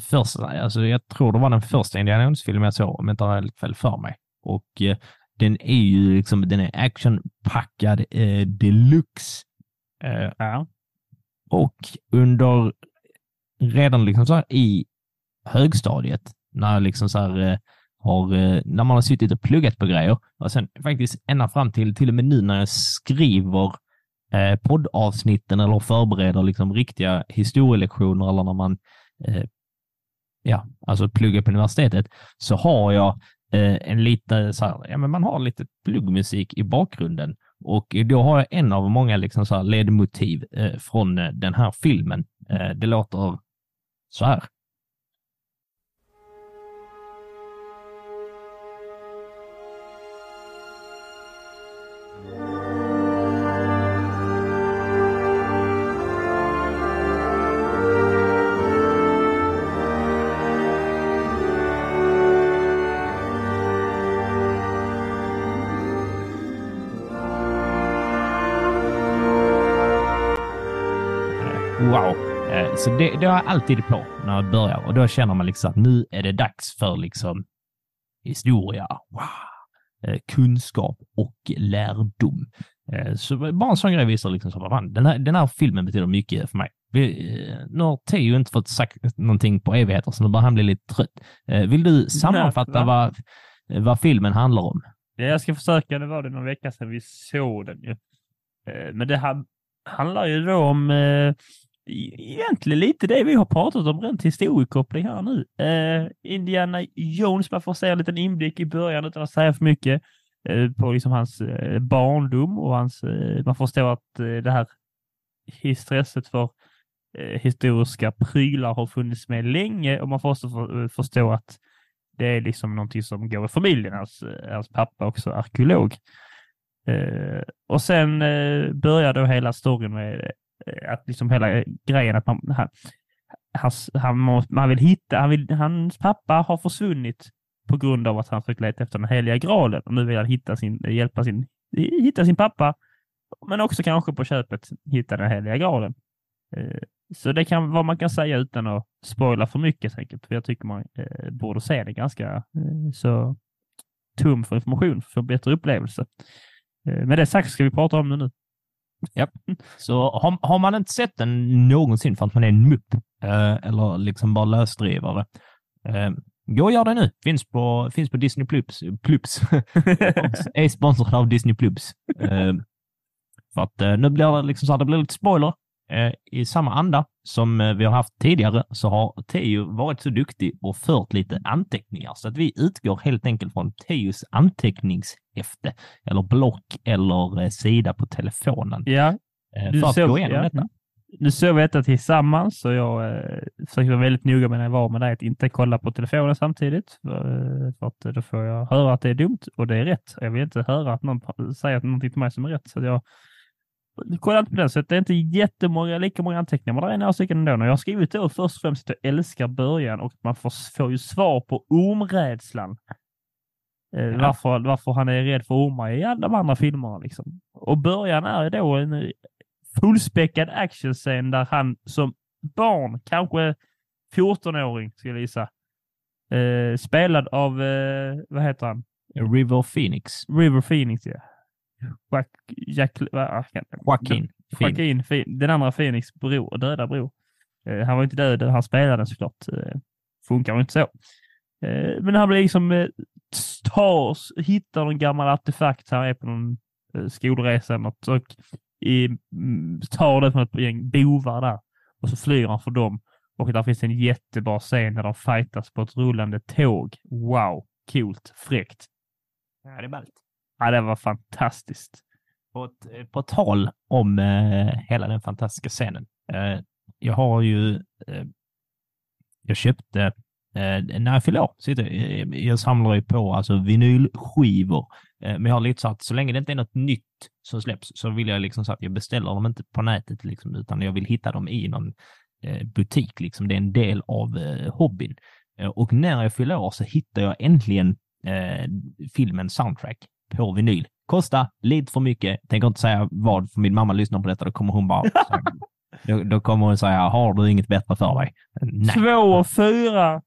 Speaker 3: första, alltså jag tror det var den första Indiana Jones-filmen jag såg, om jag inte har helt fel för mig. Och uh, den är ju liksom, den är actionpackad uh, deluxe. Eh,
Speaker 1: Ja.
Speaker 3: och under, redan liksom så här i högstadiet, när liksom så här, eh, har, eh, när man har suttit och pluggat på grejer och sen faktiskt ända fram till, till och med nu när jag skriver eh, poddavsnitten eller förbereder liksom riktiga historielektioner eller när man eh, ja, alltså pluggar på universitetet så har jag eh, en lite så här, ja men man har lite pluggmusik i bakgrunden och då har jag en av många liksom så här ledmotiv eh, från eh, den här filmen. Eh, det låter så här. Så det, det har jag alltid på när jag börjar och då känner man liksom att nu är det dags för liksom historia, wow. Eh, kunskap och lärdom. Eh, Så bara en sån grej visar liksom så, fan, den, här, den här filmen betyder mycket för mig. Vi, eh, nu har Theo inte fått sagt någonting på evigheter, så nu börjar han bli lite trött. Vill du sammanfatta
Speaker 1: va?
Speaker 3: vad, vad filmen handlar om?
Speaker 1: Ja, jag ska försöka. Det var det någon vecka sedan vi såg den ju. Men det här handlar ju då om egentligen lite det vi har pratat om, rent historiekoppling här nu. Eh, Indiana Jones, man får se en liten inblick i början utan att säga för mycket eh, på liksom hans eh, barndom och hans, eh, man förstår att eh, det här intresset för eh, historiska prylar har funnits med länge och man får också för, eh, förstå att det är liksom någonting som går i familjen. Hans, hans pappa är också arkeolog. Och sen eh, börjar då hela storyn med Eh, att liksom hela grejen att man, han, hans, han, må, man vill hitta, han vill, hans pappa har försvunnit på grund av att han försökt leta efter den heliga graalen och nu vill han hitta sin, eh, hjälpa sin, hitta sin pappa, men också kanske på köpet hitta den heliga graalen. Eh, så det kan vad man kan säga utan att spoila för mycket säkert, för jag tycker man eh, borde se det ganska eh, så tom för information för att få bättre upplevelse. Eh, med det sagt ska vi prata om det nu.
Speaker 3: Så har, har man inte sett den någonsin för att man är en mupp eh, eller liksom bara lösdrivare, eh, gå och gör det nu. Finns på, finns på Disney Plus. Plus. är sponsrad av Disney Plus. Eh, för att eh, nu blir det liksom så här, det blir lite spoiler. Eh, I samma anda som eh, vi har haft tidigare så har Teo varit så duktig och fört lite anteckningar så att vi utgår helt enkelt från Teos anteckningshäfte eller block eller eh, sida på telefonen.
Speaker 1: Ja, Du
Speaker 3: för att
Speaker 1: såg-
Speaker 3: gå igenom
Speaker 1: ja.
Speaker 3: detta.
Speaker 1: nu såg vi detta tillsammans så jag eh, försöker vara väldigt noga med när jag var med dig att inte kolla på telefonen samtidigt. För, för att då får jag höra att det är dumt och det är rätt. Jag vill inte höra att någon säger någonting till mig som är rätt. Så jag kollar inte på den. Så att det är inte jättemånga, lika många anteckningar, men det är några stycken ändå. Jag har skrivit då först och främst att jag älskar början och man får, får ju svar på ormrädslan. Eh,
Speaker 3: Ja.
Speaker 1: varför, varför han är rädd för ormar i alla de andra filmerna. Liksom. Och början är då en fullspäckad actionscen där han som barn, kanske 14-åring skulle jag gissa, eh, spelad av, eh, vad heter han?
Speaker 3: River Phoenix.
Speaker 1: River Phoenix, ja. Jack, Jack, jag kan-
Speaker 3: Joaquin. Phoenix.
Speaker 1: Joaquin, den andra Phoenix bror, döda bror. Eh, han var inte död, han spelade den såklart. Eh, funkar ju inte så. Eh, men han blir liksom tar, hittar någon gammal artefakt. Han är på någon skolresa eller något, och i, mm, tar det från ett gäng bovar där och så flyger han för dem. Och där finns en jättebra scen där de fightas på ett rullande tåg. Wow, coolt, fräckt.
Speaker 3: Ja, det är ballt.
Speaker 1: Ja, det var fantastiskt.
Speaker 3: På, på tal om eh, hela den fantastiska scenen. Eh, jag har ju... Eh, jag köpte... Eh, när jag fyllde år, så eh, jag samlar ju på alltså vinylskivor. Eh, men jag har lite så att så länge det inte är något nytt som släpps så vill jag liksom så att jag beställer dem inte på nätet liksom, utan jag vill hitta dem i någon eh, butik. Liksom. Det är en del av eh, hobbyn. Eh, och när jag fyllde år så hittade jag äntligen eh, soundtrack på vinyl. Kosta lite för mycket. Tänker inte säga vad, för min mamma lyssnar på detta. Då kommer hon bara... då, då kommer hon säga, har du inget bättre för dig? Nej,
Speaker 1: Två och fyra.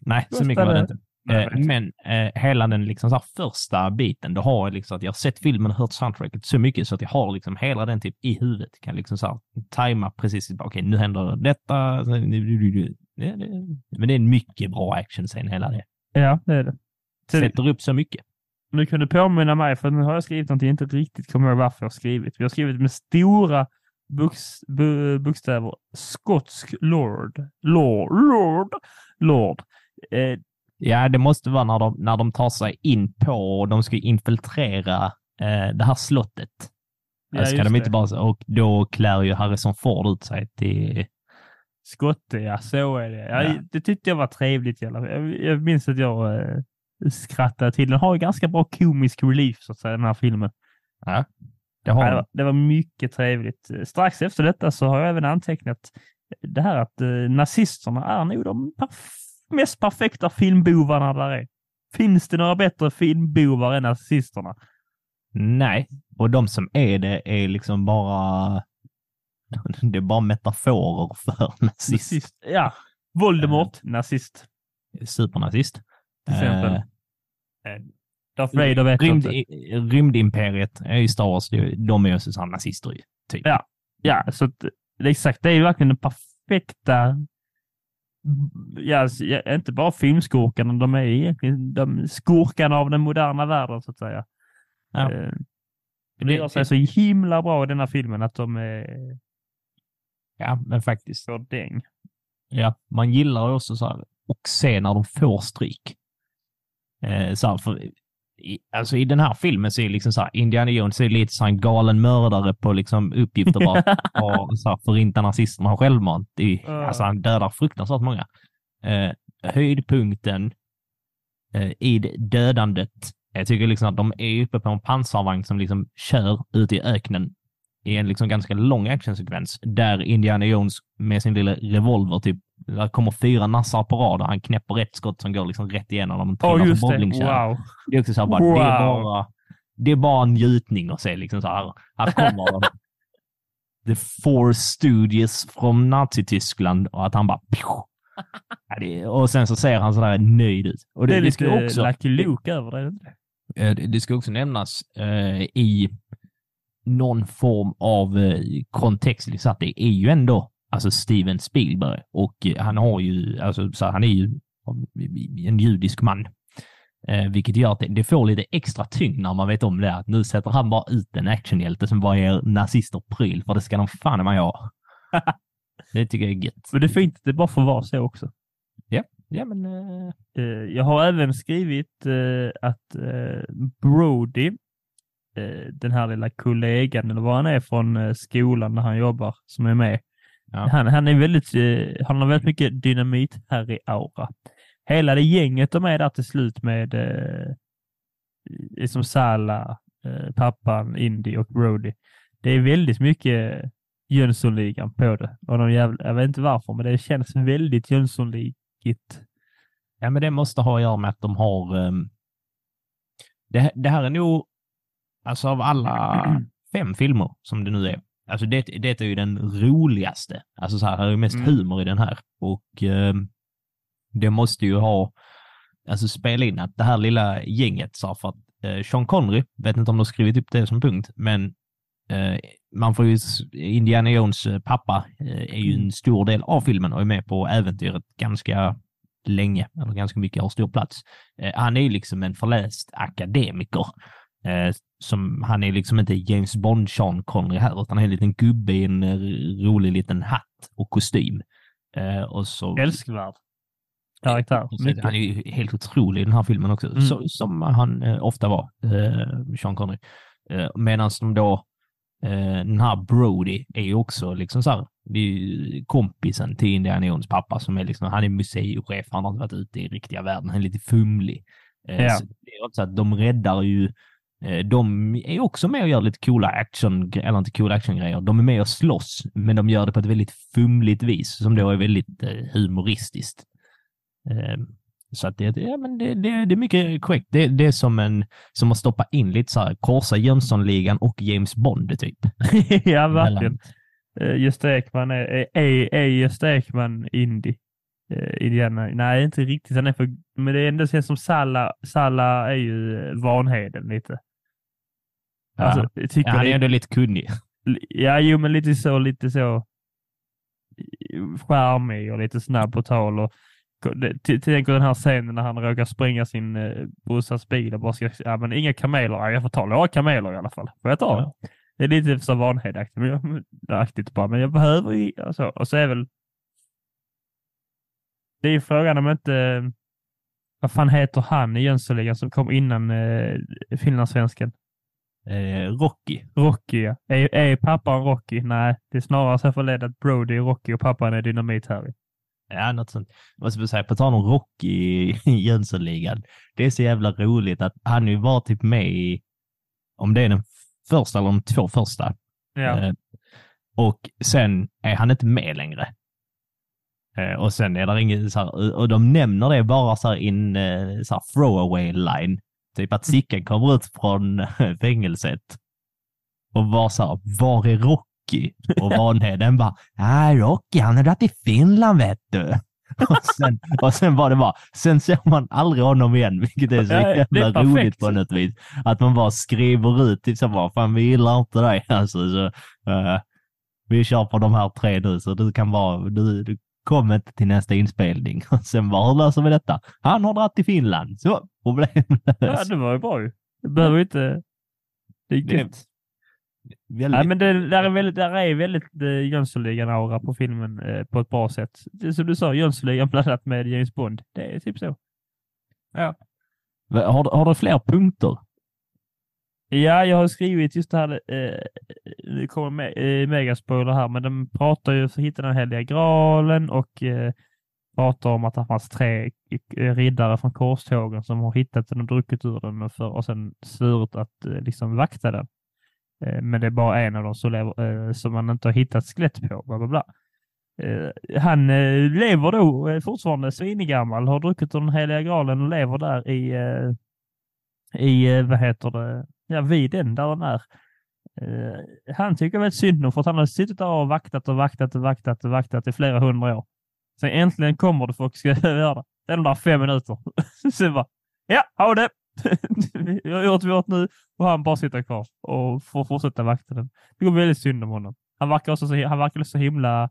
Speaker 3: nej så mycket var det inte. Eh, men eh, hela den liksom så här första biten, då har jag liksom att jag har sett filmen och hört soundtracket så mycket så att jag har liksom hela den typ i huvudet. Kan liksom så här tajma precis, okej nu händer detta. Det, det, men det är en mycket bra actionscen hela det.
Speaker 1: Ja, det är det.
Speaker 3: Sätter upp så mycket.
Speaker 1: Nu kan du påminna mig, för nu har jag skrivit någonting jag inte riktigt kommer ihåg varför jag har skrivit. Vi har skrivit med stora bu, bokstäver skotsk lord. Lord. Lord. Lord. Eh,
Speaker 3: Ja, det måste vara när de, när de tar sig in på och de ska infiltrera eh, det här slottet.
Speaker 1: ja,
Speaker 3: ska
Speaker 1: just
Speaker 3: de inte bara, och då klär ju Harrison Ford ut sig till...
Speaker 1: Skotte, ja så är det. Ja,
Speaker 3: Ja.
Speaker 1: Det tyckte jag var trevligt. Jag, jag minns att jag eh, skrattade till. Den har ju ganska bra komisk relief så att säga, den här filmen.
Speaker 3: Det
Speaker 1: Ja,
Speaker 3: har
Speaker 1: det,
Speaker 3: de.
Speaker 1: var, det var mycket trevligt. Strax efter detta så har jag även antecknat det här att eh, nazisterna är nog de perf- mest perfekta filmbovarna där är. Finns det några bättre filmbovar än nazisterna?
Speaker 3: Nej, och de som är det är liksom bara det är bara metaforer för nazist.
Speaker 1: Nazist. Ja. Voldemort, nazist.
Speaker 3: Supernazist.
Speaker 1: Till exempel.
Speaker 3: Eh,
Speaker 1: Darth Vader vet
Speaker 3: Rymd,
Speaker 1: inte.
Speaker 3: rymdimperiet är ju Star Wars, de är ju så nazister ju, typ.
Speaker 1: Ja. Ja, så att, det exakt. Det är ju verkligen den perfekta... Ja, alltså, inte bara filmskurkarna, de är egentligen de skurkarna av den moderna världen, så att säga.
Speaker 3: Ja.
Speaker 1: Eh, Det gör sig så himla bra i den här filmen att de är
Speaker 3: Ja, men faktiskt.
Speaker 1: så däng.
Speaker 3: Ja, man gillar också så här, och se när de får stryk. Eh, så här, för, i, alltså i den här filmen så är liksom så här, Indiana Jones är lite så en galen mördare på liksom uppgifter bara och så här, förinta nazisterna självmant. Är,
Speaker 1: Ja.
Speaker 3: Alltså han dödar fruktansvärt många. Eh, höjdpunkten eh, i det dödandet, jag tycker liksom att de är uppe på en pansarvagn som liksom kör ut i öknen i en liksom ganska lång actionsekvens där Indiana Jones med sin lilla revolver typ där kommer fyra nassar på rad och han knäpper ett skott som går liksom rätt igenom dem och
Speaker 1: Ja,
Speaker 3: trillar
Speaker 1: just
Speaker 3: som
Speaker 1: det.
Speaker 3: bowlingkärra.
Speaker 1: Wow.
Speaker 3: Det är också så här bara, det är
Speaker 1: Wow.
Speaker 3: bara, det är bara en njutning att se liksom så här. Här kommer de. The Four Stooges från Nazityskland och att han bara... Ja, det, och sen så ser han sådär nöjd ut. Och
Speaker 1: Det är lite
Speaker 3: också,
Speaker 1: Lucky Luke över det.
Speaker 3: Eh, Det det ska också nämnas eh, i någon form av eh, kontext så att det är ju ändå alltså Steven Spielberg och eh, han har ju, alltså så han är ju en judisk man. Eh, vilket gör att det, får lite extra tyngd när man vet om det. Att nu sätter han bara ut en actionhjälte som bara ger nazister pryl, för det ska de fan man ha. det tycker jag är gött.
Speaker 1: Men det är fint att det bara får vara så också.
Speaker 3: Ja, men... Eh,
Speaker 1: Eh, Jag har även skrivit eh, att eh, Brody, eh, den här lilla kollegan eller vad han är från skolan där han jobbar, som är med.
Speaker 3: Ja.
Speaker 1: Han, han är väldigt, eh, han har väldigt mycket dynamit här i aura. Hela det gänget de är där till slut med eh, i- som Sala, eh, pappan, Indy och Brody. Det är väldigt mycket Jönssonligan på det. Och de jävla, jag vet inte varför, men det känns väldigt Jönssonligigt.
Speaker 3: Ja, men det måste ha att göra med att de har... ehm, det, det här är nog, alltså av alla fem filmer som det nu är, alltså det, det är ju den roligaste. Alltså så här, här är mest
Speaker 1: Mm.
Speaker 3: humor i den här. Och ehm, det måste ju ha, alltså spela in att det här lilla gänget, så här, för att eh, Sean Connery, vet inte om de har skrivit upp det som punkt, men eh, man får ju, Indiana Jones eh, pappa eh, är ju en stor del av filmen och är med på äventyret ganska länge, eller ganska mycket, har stor plats. Eh, han är ju liksom en förläst akademiker. Eh, som, han är liksom inte James Bond, Sean Connery här, utan han är en liten gubbe i en eh, rolig liten hatt och kostym. Eh, och så,
Speaker 1: Älskvärd karaktär.
Speaker 3: så-
Speaker 1: Mycket.
Speaker 3: han är ju helt otrolig i den här filmen också,
Speaker 1: Mm.
Speaker 3: så, som han eh, ofta var, eh, Sean Connery. Eh, Medan de då, eh, den här Brody är ju också liksom så här, det är ju kompisen till Indiana Jones pappa som är liksom, han är museichef, han har inte varit ute i riktiga världen, han är lite fumlig. Eh,
Speaker 1: Ja.
Speaker 3: så det är också att de räddar ju, de är också med och gör lite coola action, eller inte coola actiongrejer, de är med och slåss, men de gör det på ett väldigt fumligt vis som då är väldigt eh, humoristiskt. Eh, Så att det, ja, men det, det, det är mycket korrekt. Det, det är som, en, som att stoppa in lite så här, korsa Jönssonligan och James Bond typ.
Speaker 1: ja, verkligen. Gösta Ekman är, är, är, Gösta Ekman indie. Indiana. Nej, inte riktigt. Han är för, men det är ändå känns som Salla, Salla är ju eh, Vanheden lite.
Speaker 3: Ja.
Speaker 1: Alltså,
Speaker 3: Ja, han är ändå lite kunnig.
Speaker 1: Ja, jo, men lite så, lite så charmig och lite snabb på tal. Och, tänk den här scenen när han råkar spränga sin eh, brorsas bil och bara ska, ja men inga kameler, ja, jag får ta några kameler i alla fall. Får jag ta?
Speaker 3: Ja.
Speaker 1: Det är lite så vanhedaktigt, men jag, aktigt bara, men jag behöver ju, alltså, och så är väl det är frågan om inte, vad fan heter han i Jönssonligan som kom innan eh, finlandssvensken?
Speaker 3: Eh, Rocky.
Speaker 1: Rocky, ja. Är, är pappan Rocky? Nej, det är snarare så förledd att Brody är Rocky och pappan är Dynamit Harry.
Speaker 3: Ja, något sånt. Jag måste säga, på tal om Rocky i Jönssonligan. Det är så jävla roligt att han ju var typ med i, om det är den första eller de två första.
Speaker 1: Ja.
Speaker 3: Eh, och sen är han inte med längre. Eh, och sen är det ingen så här, och de nämner det bara så här in eh, så här throwaway line. Typ att Sickan kommer ut från fängelset och var så här, var är Rocky? Och Vanheden bara, nej Rocky han har dragit till Finland vet du. Och sen, och sen var det bara, sen ser man aldrig honom igen, vilket är så
Speaker 1: Ja, det är
Speaker 3: jävla
Speaker 1: perfekt.
Speaker 3: roligt på något vis. Att man bara skriver ut, typ så bara, fan vi gillar inte dig. Alltså, så, eh, vi kör på de här tre nu, så du kan vara, du, du kommer inte till nästa inspelning. Och sen bara, hur löser vi detta? Han har dragit till Finland, så problem
Speaker 1: Ja, det var ju bra ju. Det behöver inte... Det är gött.
Speaker 3: Väldigt,
Speaker 1: Nej, men det, där är väldigt, där är väldigt eh, Jönssonligan-aura på filmen eh, på ett bra sätt. Det, som du sa, Jönssonligan blandat med James Bond. Det är typ så.
Speaker 3: har, du- har du fler punkter?
Speaker 1: Ja, jag har skrivit just det här, eh, det kommer med, eh, megaspoiler här, men de pratar ju för att hitta den heliga graalen och eh, pratar om att det fanns tre eh, riddare från korstågen som har hittat den och druckit ur den och, för, och sen svurit att eh, liksom vakta den. Eh, men det är bara en av dem som, lever, eh, som man inte har hittat skelett på. Bla, bla, bla. Eh, han eh, lever då eh, fortfarande svingammal, har druckit ur den heliga graalen och lever där i, eh, i eh, vad heter det, ja, vid den där den är. Uh, han tycker väldigt synd om för att han har suttit där och vaktat och vaktat och vaktat och vaktat i flera hundra år. Sen äntligen kommer det folk ska göra det. Det är de där fem minuter. Sen bara, ja, ha det! Vi har gjort vårt nu och han bara sitter kvar och får fortsätta vakta den. Det går väldigt synd om honom. Han verkar också så, han verkar så himla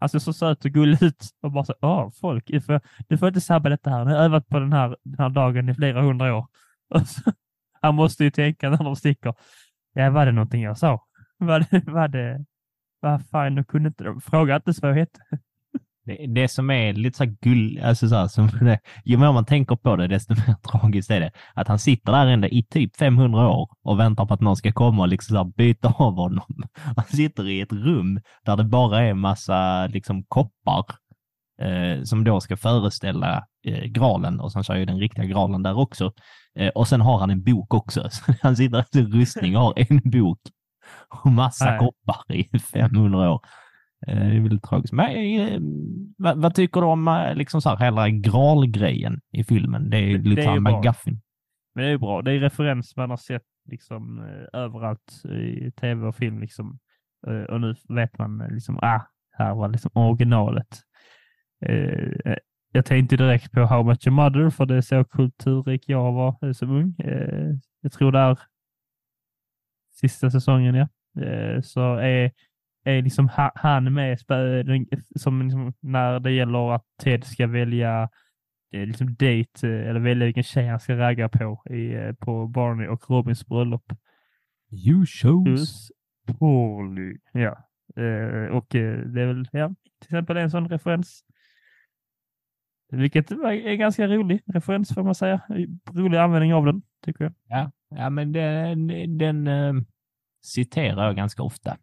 Speaker 1: han ser så söt och gullig ut och bara så, åh, folk, du får, du får inte sabba detta här. Nu har jag övat på den här, den här dagen i flera hundra år. Och så, han måste ju tänka när de sticker. Ja, var det någonting jag sa? Var det, var det, vad fan, de kunde inte, de fråga inte så vad jag hette.
Speaker 3: Det, det som är lite så här gull, alltså så här, som det, ju mer man tänker på det, desto mer tragiskt är det. Att han sitter där ända i typ 500 år och väntar på att någon ska komma och liksom så här byta av honom. Han sitter i ett rum där det bara är massa liksom koppar eh, som då ska föreställa eh, graalen och sen så är ju den riktiga graalen där också. Eh, och sen har han en bok också. Så han sitter i rustning och har en bok och massa
Speaker 1: Nej.
Speaker 3: koppar i 500 år. Eh, Det är väldigt tragiskt. Men, eh, vad, vad tycker du om liksom så här, hela gralgrejen i filmen? Det är
Speaker 1: Det-
Speaker 3: lite
Speaker 1: det ju bra.
Speaker 3: McGuffin.
Speaker 1: Men det är bra. Det är referens man har sett liksom överallt i tv och film liksom. Och nu vet man liksom, ah, här var liksom originalet. Eh, jag tänkte direkt på How Much Your Mother, för det är så kulturrik jag var eh, som ung. Eh, jag tror det är sista säsongen, ja. Eh, så är, är liksom ha, han med som liksom, när det gäller att Ted ska välja eh, liksom date eh, eller välja vilken tjej han ska ragga på i, eh, på Barney och Robins bröllop.
Speaker 3: You chose.
Speaker 1: Polly. Ja. Och det är väl ja, till exempel en sån referens. Vilket är ganska rolig referens får man säga. Rolig användning av den, tycker jag.
Speaker 3: Ja, ja men den, den eh, citerar jag ganska ofta.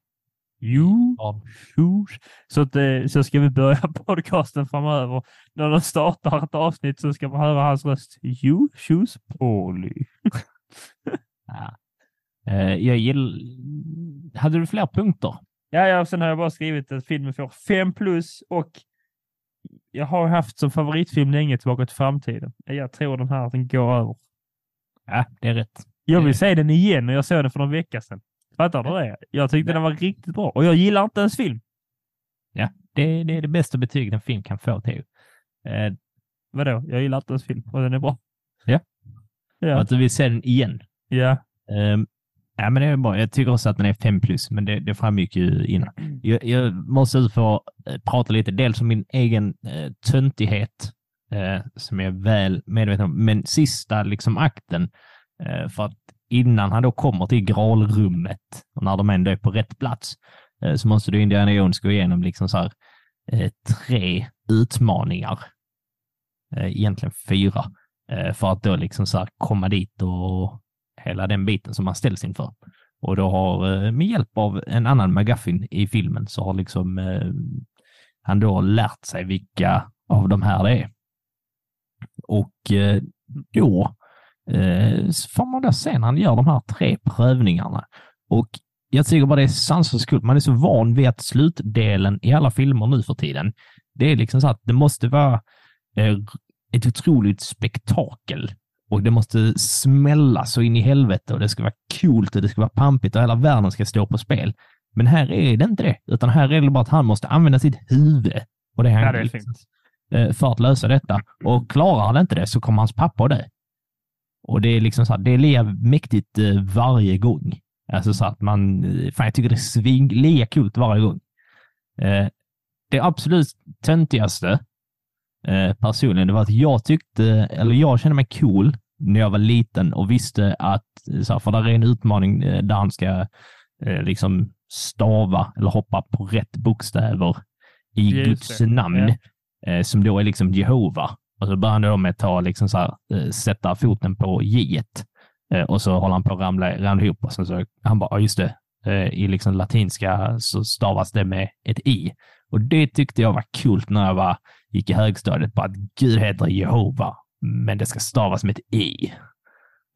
Speaker 3: Ja.
Speaker 1: choose. Så, att, eh, så ska vi börja podcasten framöver. När de startar ett avsnitt så ska man höra hans röst. You choose Polly.
Speaker 3: Ja. Eh, jag gill... Hade du fler punkter?
Speaker 1: Ja, ja, sen har jag bara skrivit att filmen får 5 plus och jag har haft som favoritfilm länge Tillbaka till framtiden. Jag tror den här att den går över.
Speaker 3: Ja, det är rätt.
Speaker 1: Jag vill se den igen och jag såg den för någon vecka sedan. Fattar du det? Jag tyckte
Speaker 3: Ja.
Speaker 1: den var riktigt bra och jag gillar inte ens film.
Speaker 3: Det, det är det bästa betyget en film kan få, Theo. Eh,
Speaker 1: Vadå? Jag gillar inte ens film och den är bra.
Speaker 3: Ja.
Speaker 1: Ja.
Speaker 3: Att du vill se den igen.
Speaker 1: ja.
Speaker 3: Um, ja, men det är bra. Jag tycker också att den är 5 plus, men det, det framgick ju innan. Jag, jag måste få eh, prata lite, dels om min egen eh, töntighet, eh, som jag är väl medveten om, men sista liksom akten, eh, för att innan han då kommer till gralrummet och när de ändå är på rätt plats, eh, så måste du Indiana Jones gå igenom liksom så här, eh, tre utmaningar, eh, egentligen fyra, eh, för att då liksom så här komma dit och hela den biten som man ställs inför. Och då har, eh, med hjälp av en annan McGuffin i filmen, så har liksom eh, han då lärt sig vilka av de här det är. Och eh, då eh, får man då se när han gör de här tre prövningarna. Och jag tycker bara det är sanslöst kul. Man är så van vid att slutdelen i alla filmer nu för tiden, det är liksom så att det måste vara eh, ett otroligt spektakel och det måste smälla så in i helvete och det ska vara coolt och det ska vara pampigt och hela världen ska stå på spel. Men här är det inte det, utan här är det bara att han måste använda sitt huvud. Och det är han
Speaker 1: Ja, det är
Speaker 3: liksom, eh, för att lösa detta. Och klarar han inte det så kommer hans pappa att dö. Och det är liksom så här, det är lika mäktigt eh, varje gång. Alltså så att man, eh, fan jag tycker det är sving, lika coolt varje gång. Det absolut töntigaste eh, personligen, det var att jag tyckte, eller jag kände mig cool när jag var liten och visste att, eh, så här, för där är en utmaning eh, där han ska eh, liksom stava eller hoppa på rätt bokstäver i
Speaker 1: Just
Speaker 3: Guds
Speaker 1: det,
Speaker 3: namn,
Speaker 1: ja.
Speaker 3: eh, som då är liksom Jehova. Och så börjar han då med att ta, liksom så här, sätta foten på J och så håller han på att ramla, ramla ihop och sen så han bara, ja just det, i liksom latinska så stavas det med ett i. Och det tyckte jag var kul när jag var, gick i högstadiet, på att Gud heter Jehova, men det ska stavas med ett i.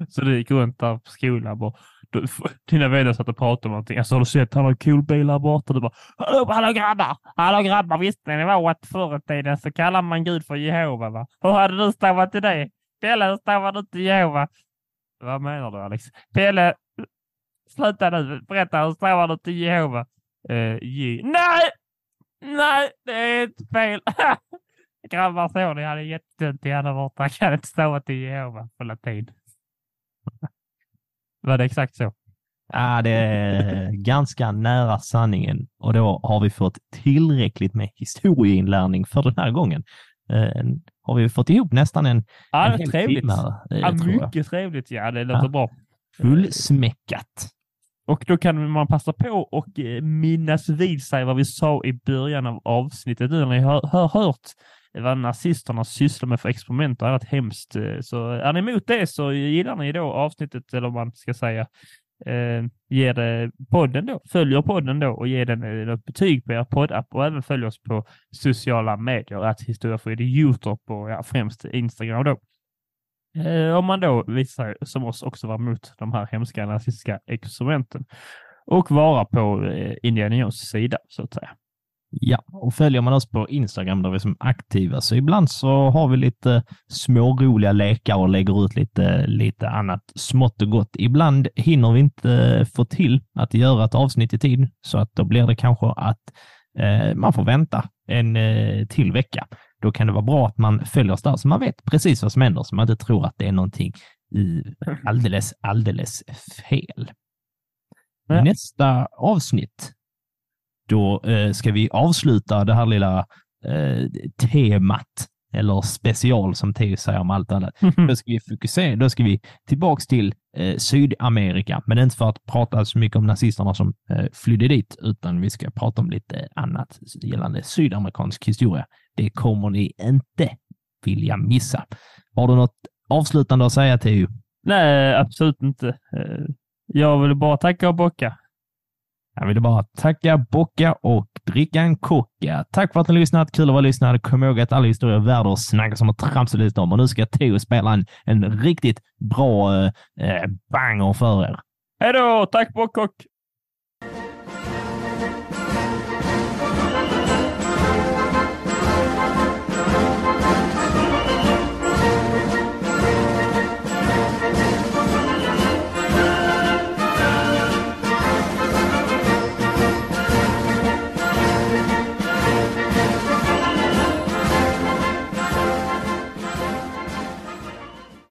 Speaker 1: Så du gick runt där på skolan och du, dina vänner satt och pratade om någonting. Alltså har du sett han har en cool bil här borta? Du bara hallå, hallå grabbar! Hallå grabbar! Visste ni vad att förr i tiden så kallar man Gud för Jehova va? Hur hade du stavat till det? Pelle, hur stavar du till Jehova? Vad menar du Alex? Pelle, sluta nu. Berätta, hur stavar du till Jehova? Uh, J. Nej! Nej, det är inte fel. Grabbar så ni hade jättetunt i henne borta. Kan inte stava till Jehova på latin. Var det exakt så?
Speaker 3: Ja, det är ganska nära sanningen och då har vi fått tillräckligt med historieinlärning för den här gången. Eh, har vi fått ihop nästan en,
Speaker 1: Ja,
Speaker 3: en hel
Speaker 1: trevligt.
Speaker 3: timme eh,
Speaker 1: Ja, mycket trevligt. Ja, det låter
Speaker 3: Ja.
Speaker 1: bra.
Speaker 3: Fullsmäckat.
Speaker 1: Och då kan man passa på och eh, minnas vid sig vad vi sa i början av avsnittet. Nu när ni har, har hört vad nazisterna sysslar med för experiment och annat hemskt. Eh, så är ni emot det så gillar ni då avsnittet, eller vad man ska säga, eh, ger det podden då, följer podden då och ger den eh, ett betyg på er poddapp och även följer oss på sociala medier, att historia för Youtube och ja, främst Instagram då. Eh, om man då visar sig som oss också vara mot de här hemska nazistiska experimenten och vara på eh, Indiana Jones sida så att säga.
Speaker 3: Ja, och följer man oss på Instagram där vi är som aktiva så ibland så har vi lite småroliga lekar och lägger ut lite, lite annat smått och gott. Ibland hinner vi inte få till att göra ett avsnitt i tid så att då blir det kanske att eh, man får vänta en eh, till vecka. Då kan det vara bra att man följer oss där så man vet precis vad som händer så man inte tror att det är någonting i alldeles, alldeles fel.
Speaker 1: Ja.
Speaker 3: Nästa avsnitt då eh, ska vi avsluta det här lilla eh, temat, eller special som Theo säger om allt annat. Då ska vi fokusera, då ska vi tillbaks till eh, Sydamerika, men inte för att prata så mycket om nazisterna som eh, flydde dit, utan vi ska prata om lite annat gällande sydamerikansk historia. Det kommer ni inte vilja missa. Har du något avslutande att säga Theo?
Speaker 1: Nej, absolut inte. Eh, Jag vill bara tacka och bocka.
Speaker 3: Jag vill bara tacka, bocka och dricka en kocka. Tack för att ni lyssnat. Kul att vara lyssnad. Kom ihåg att alla historier är värda att snacka som och tramsa om. Och nu ska Theo spela en, en riktigt bra eh, eh, banger för er.
Speaker 1: Hej då! Tack bock och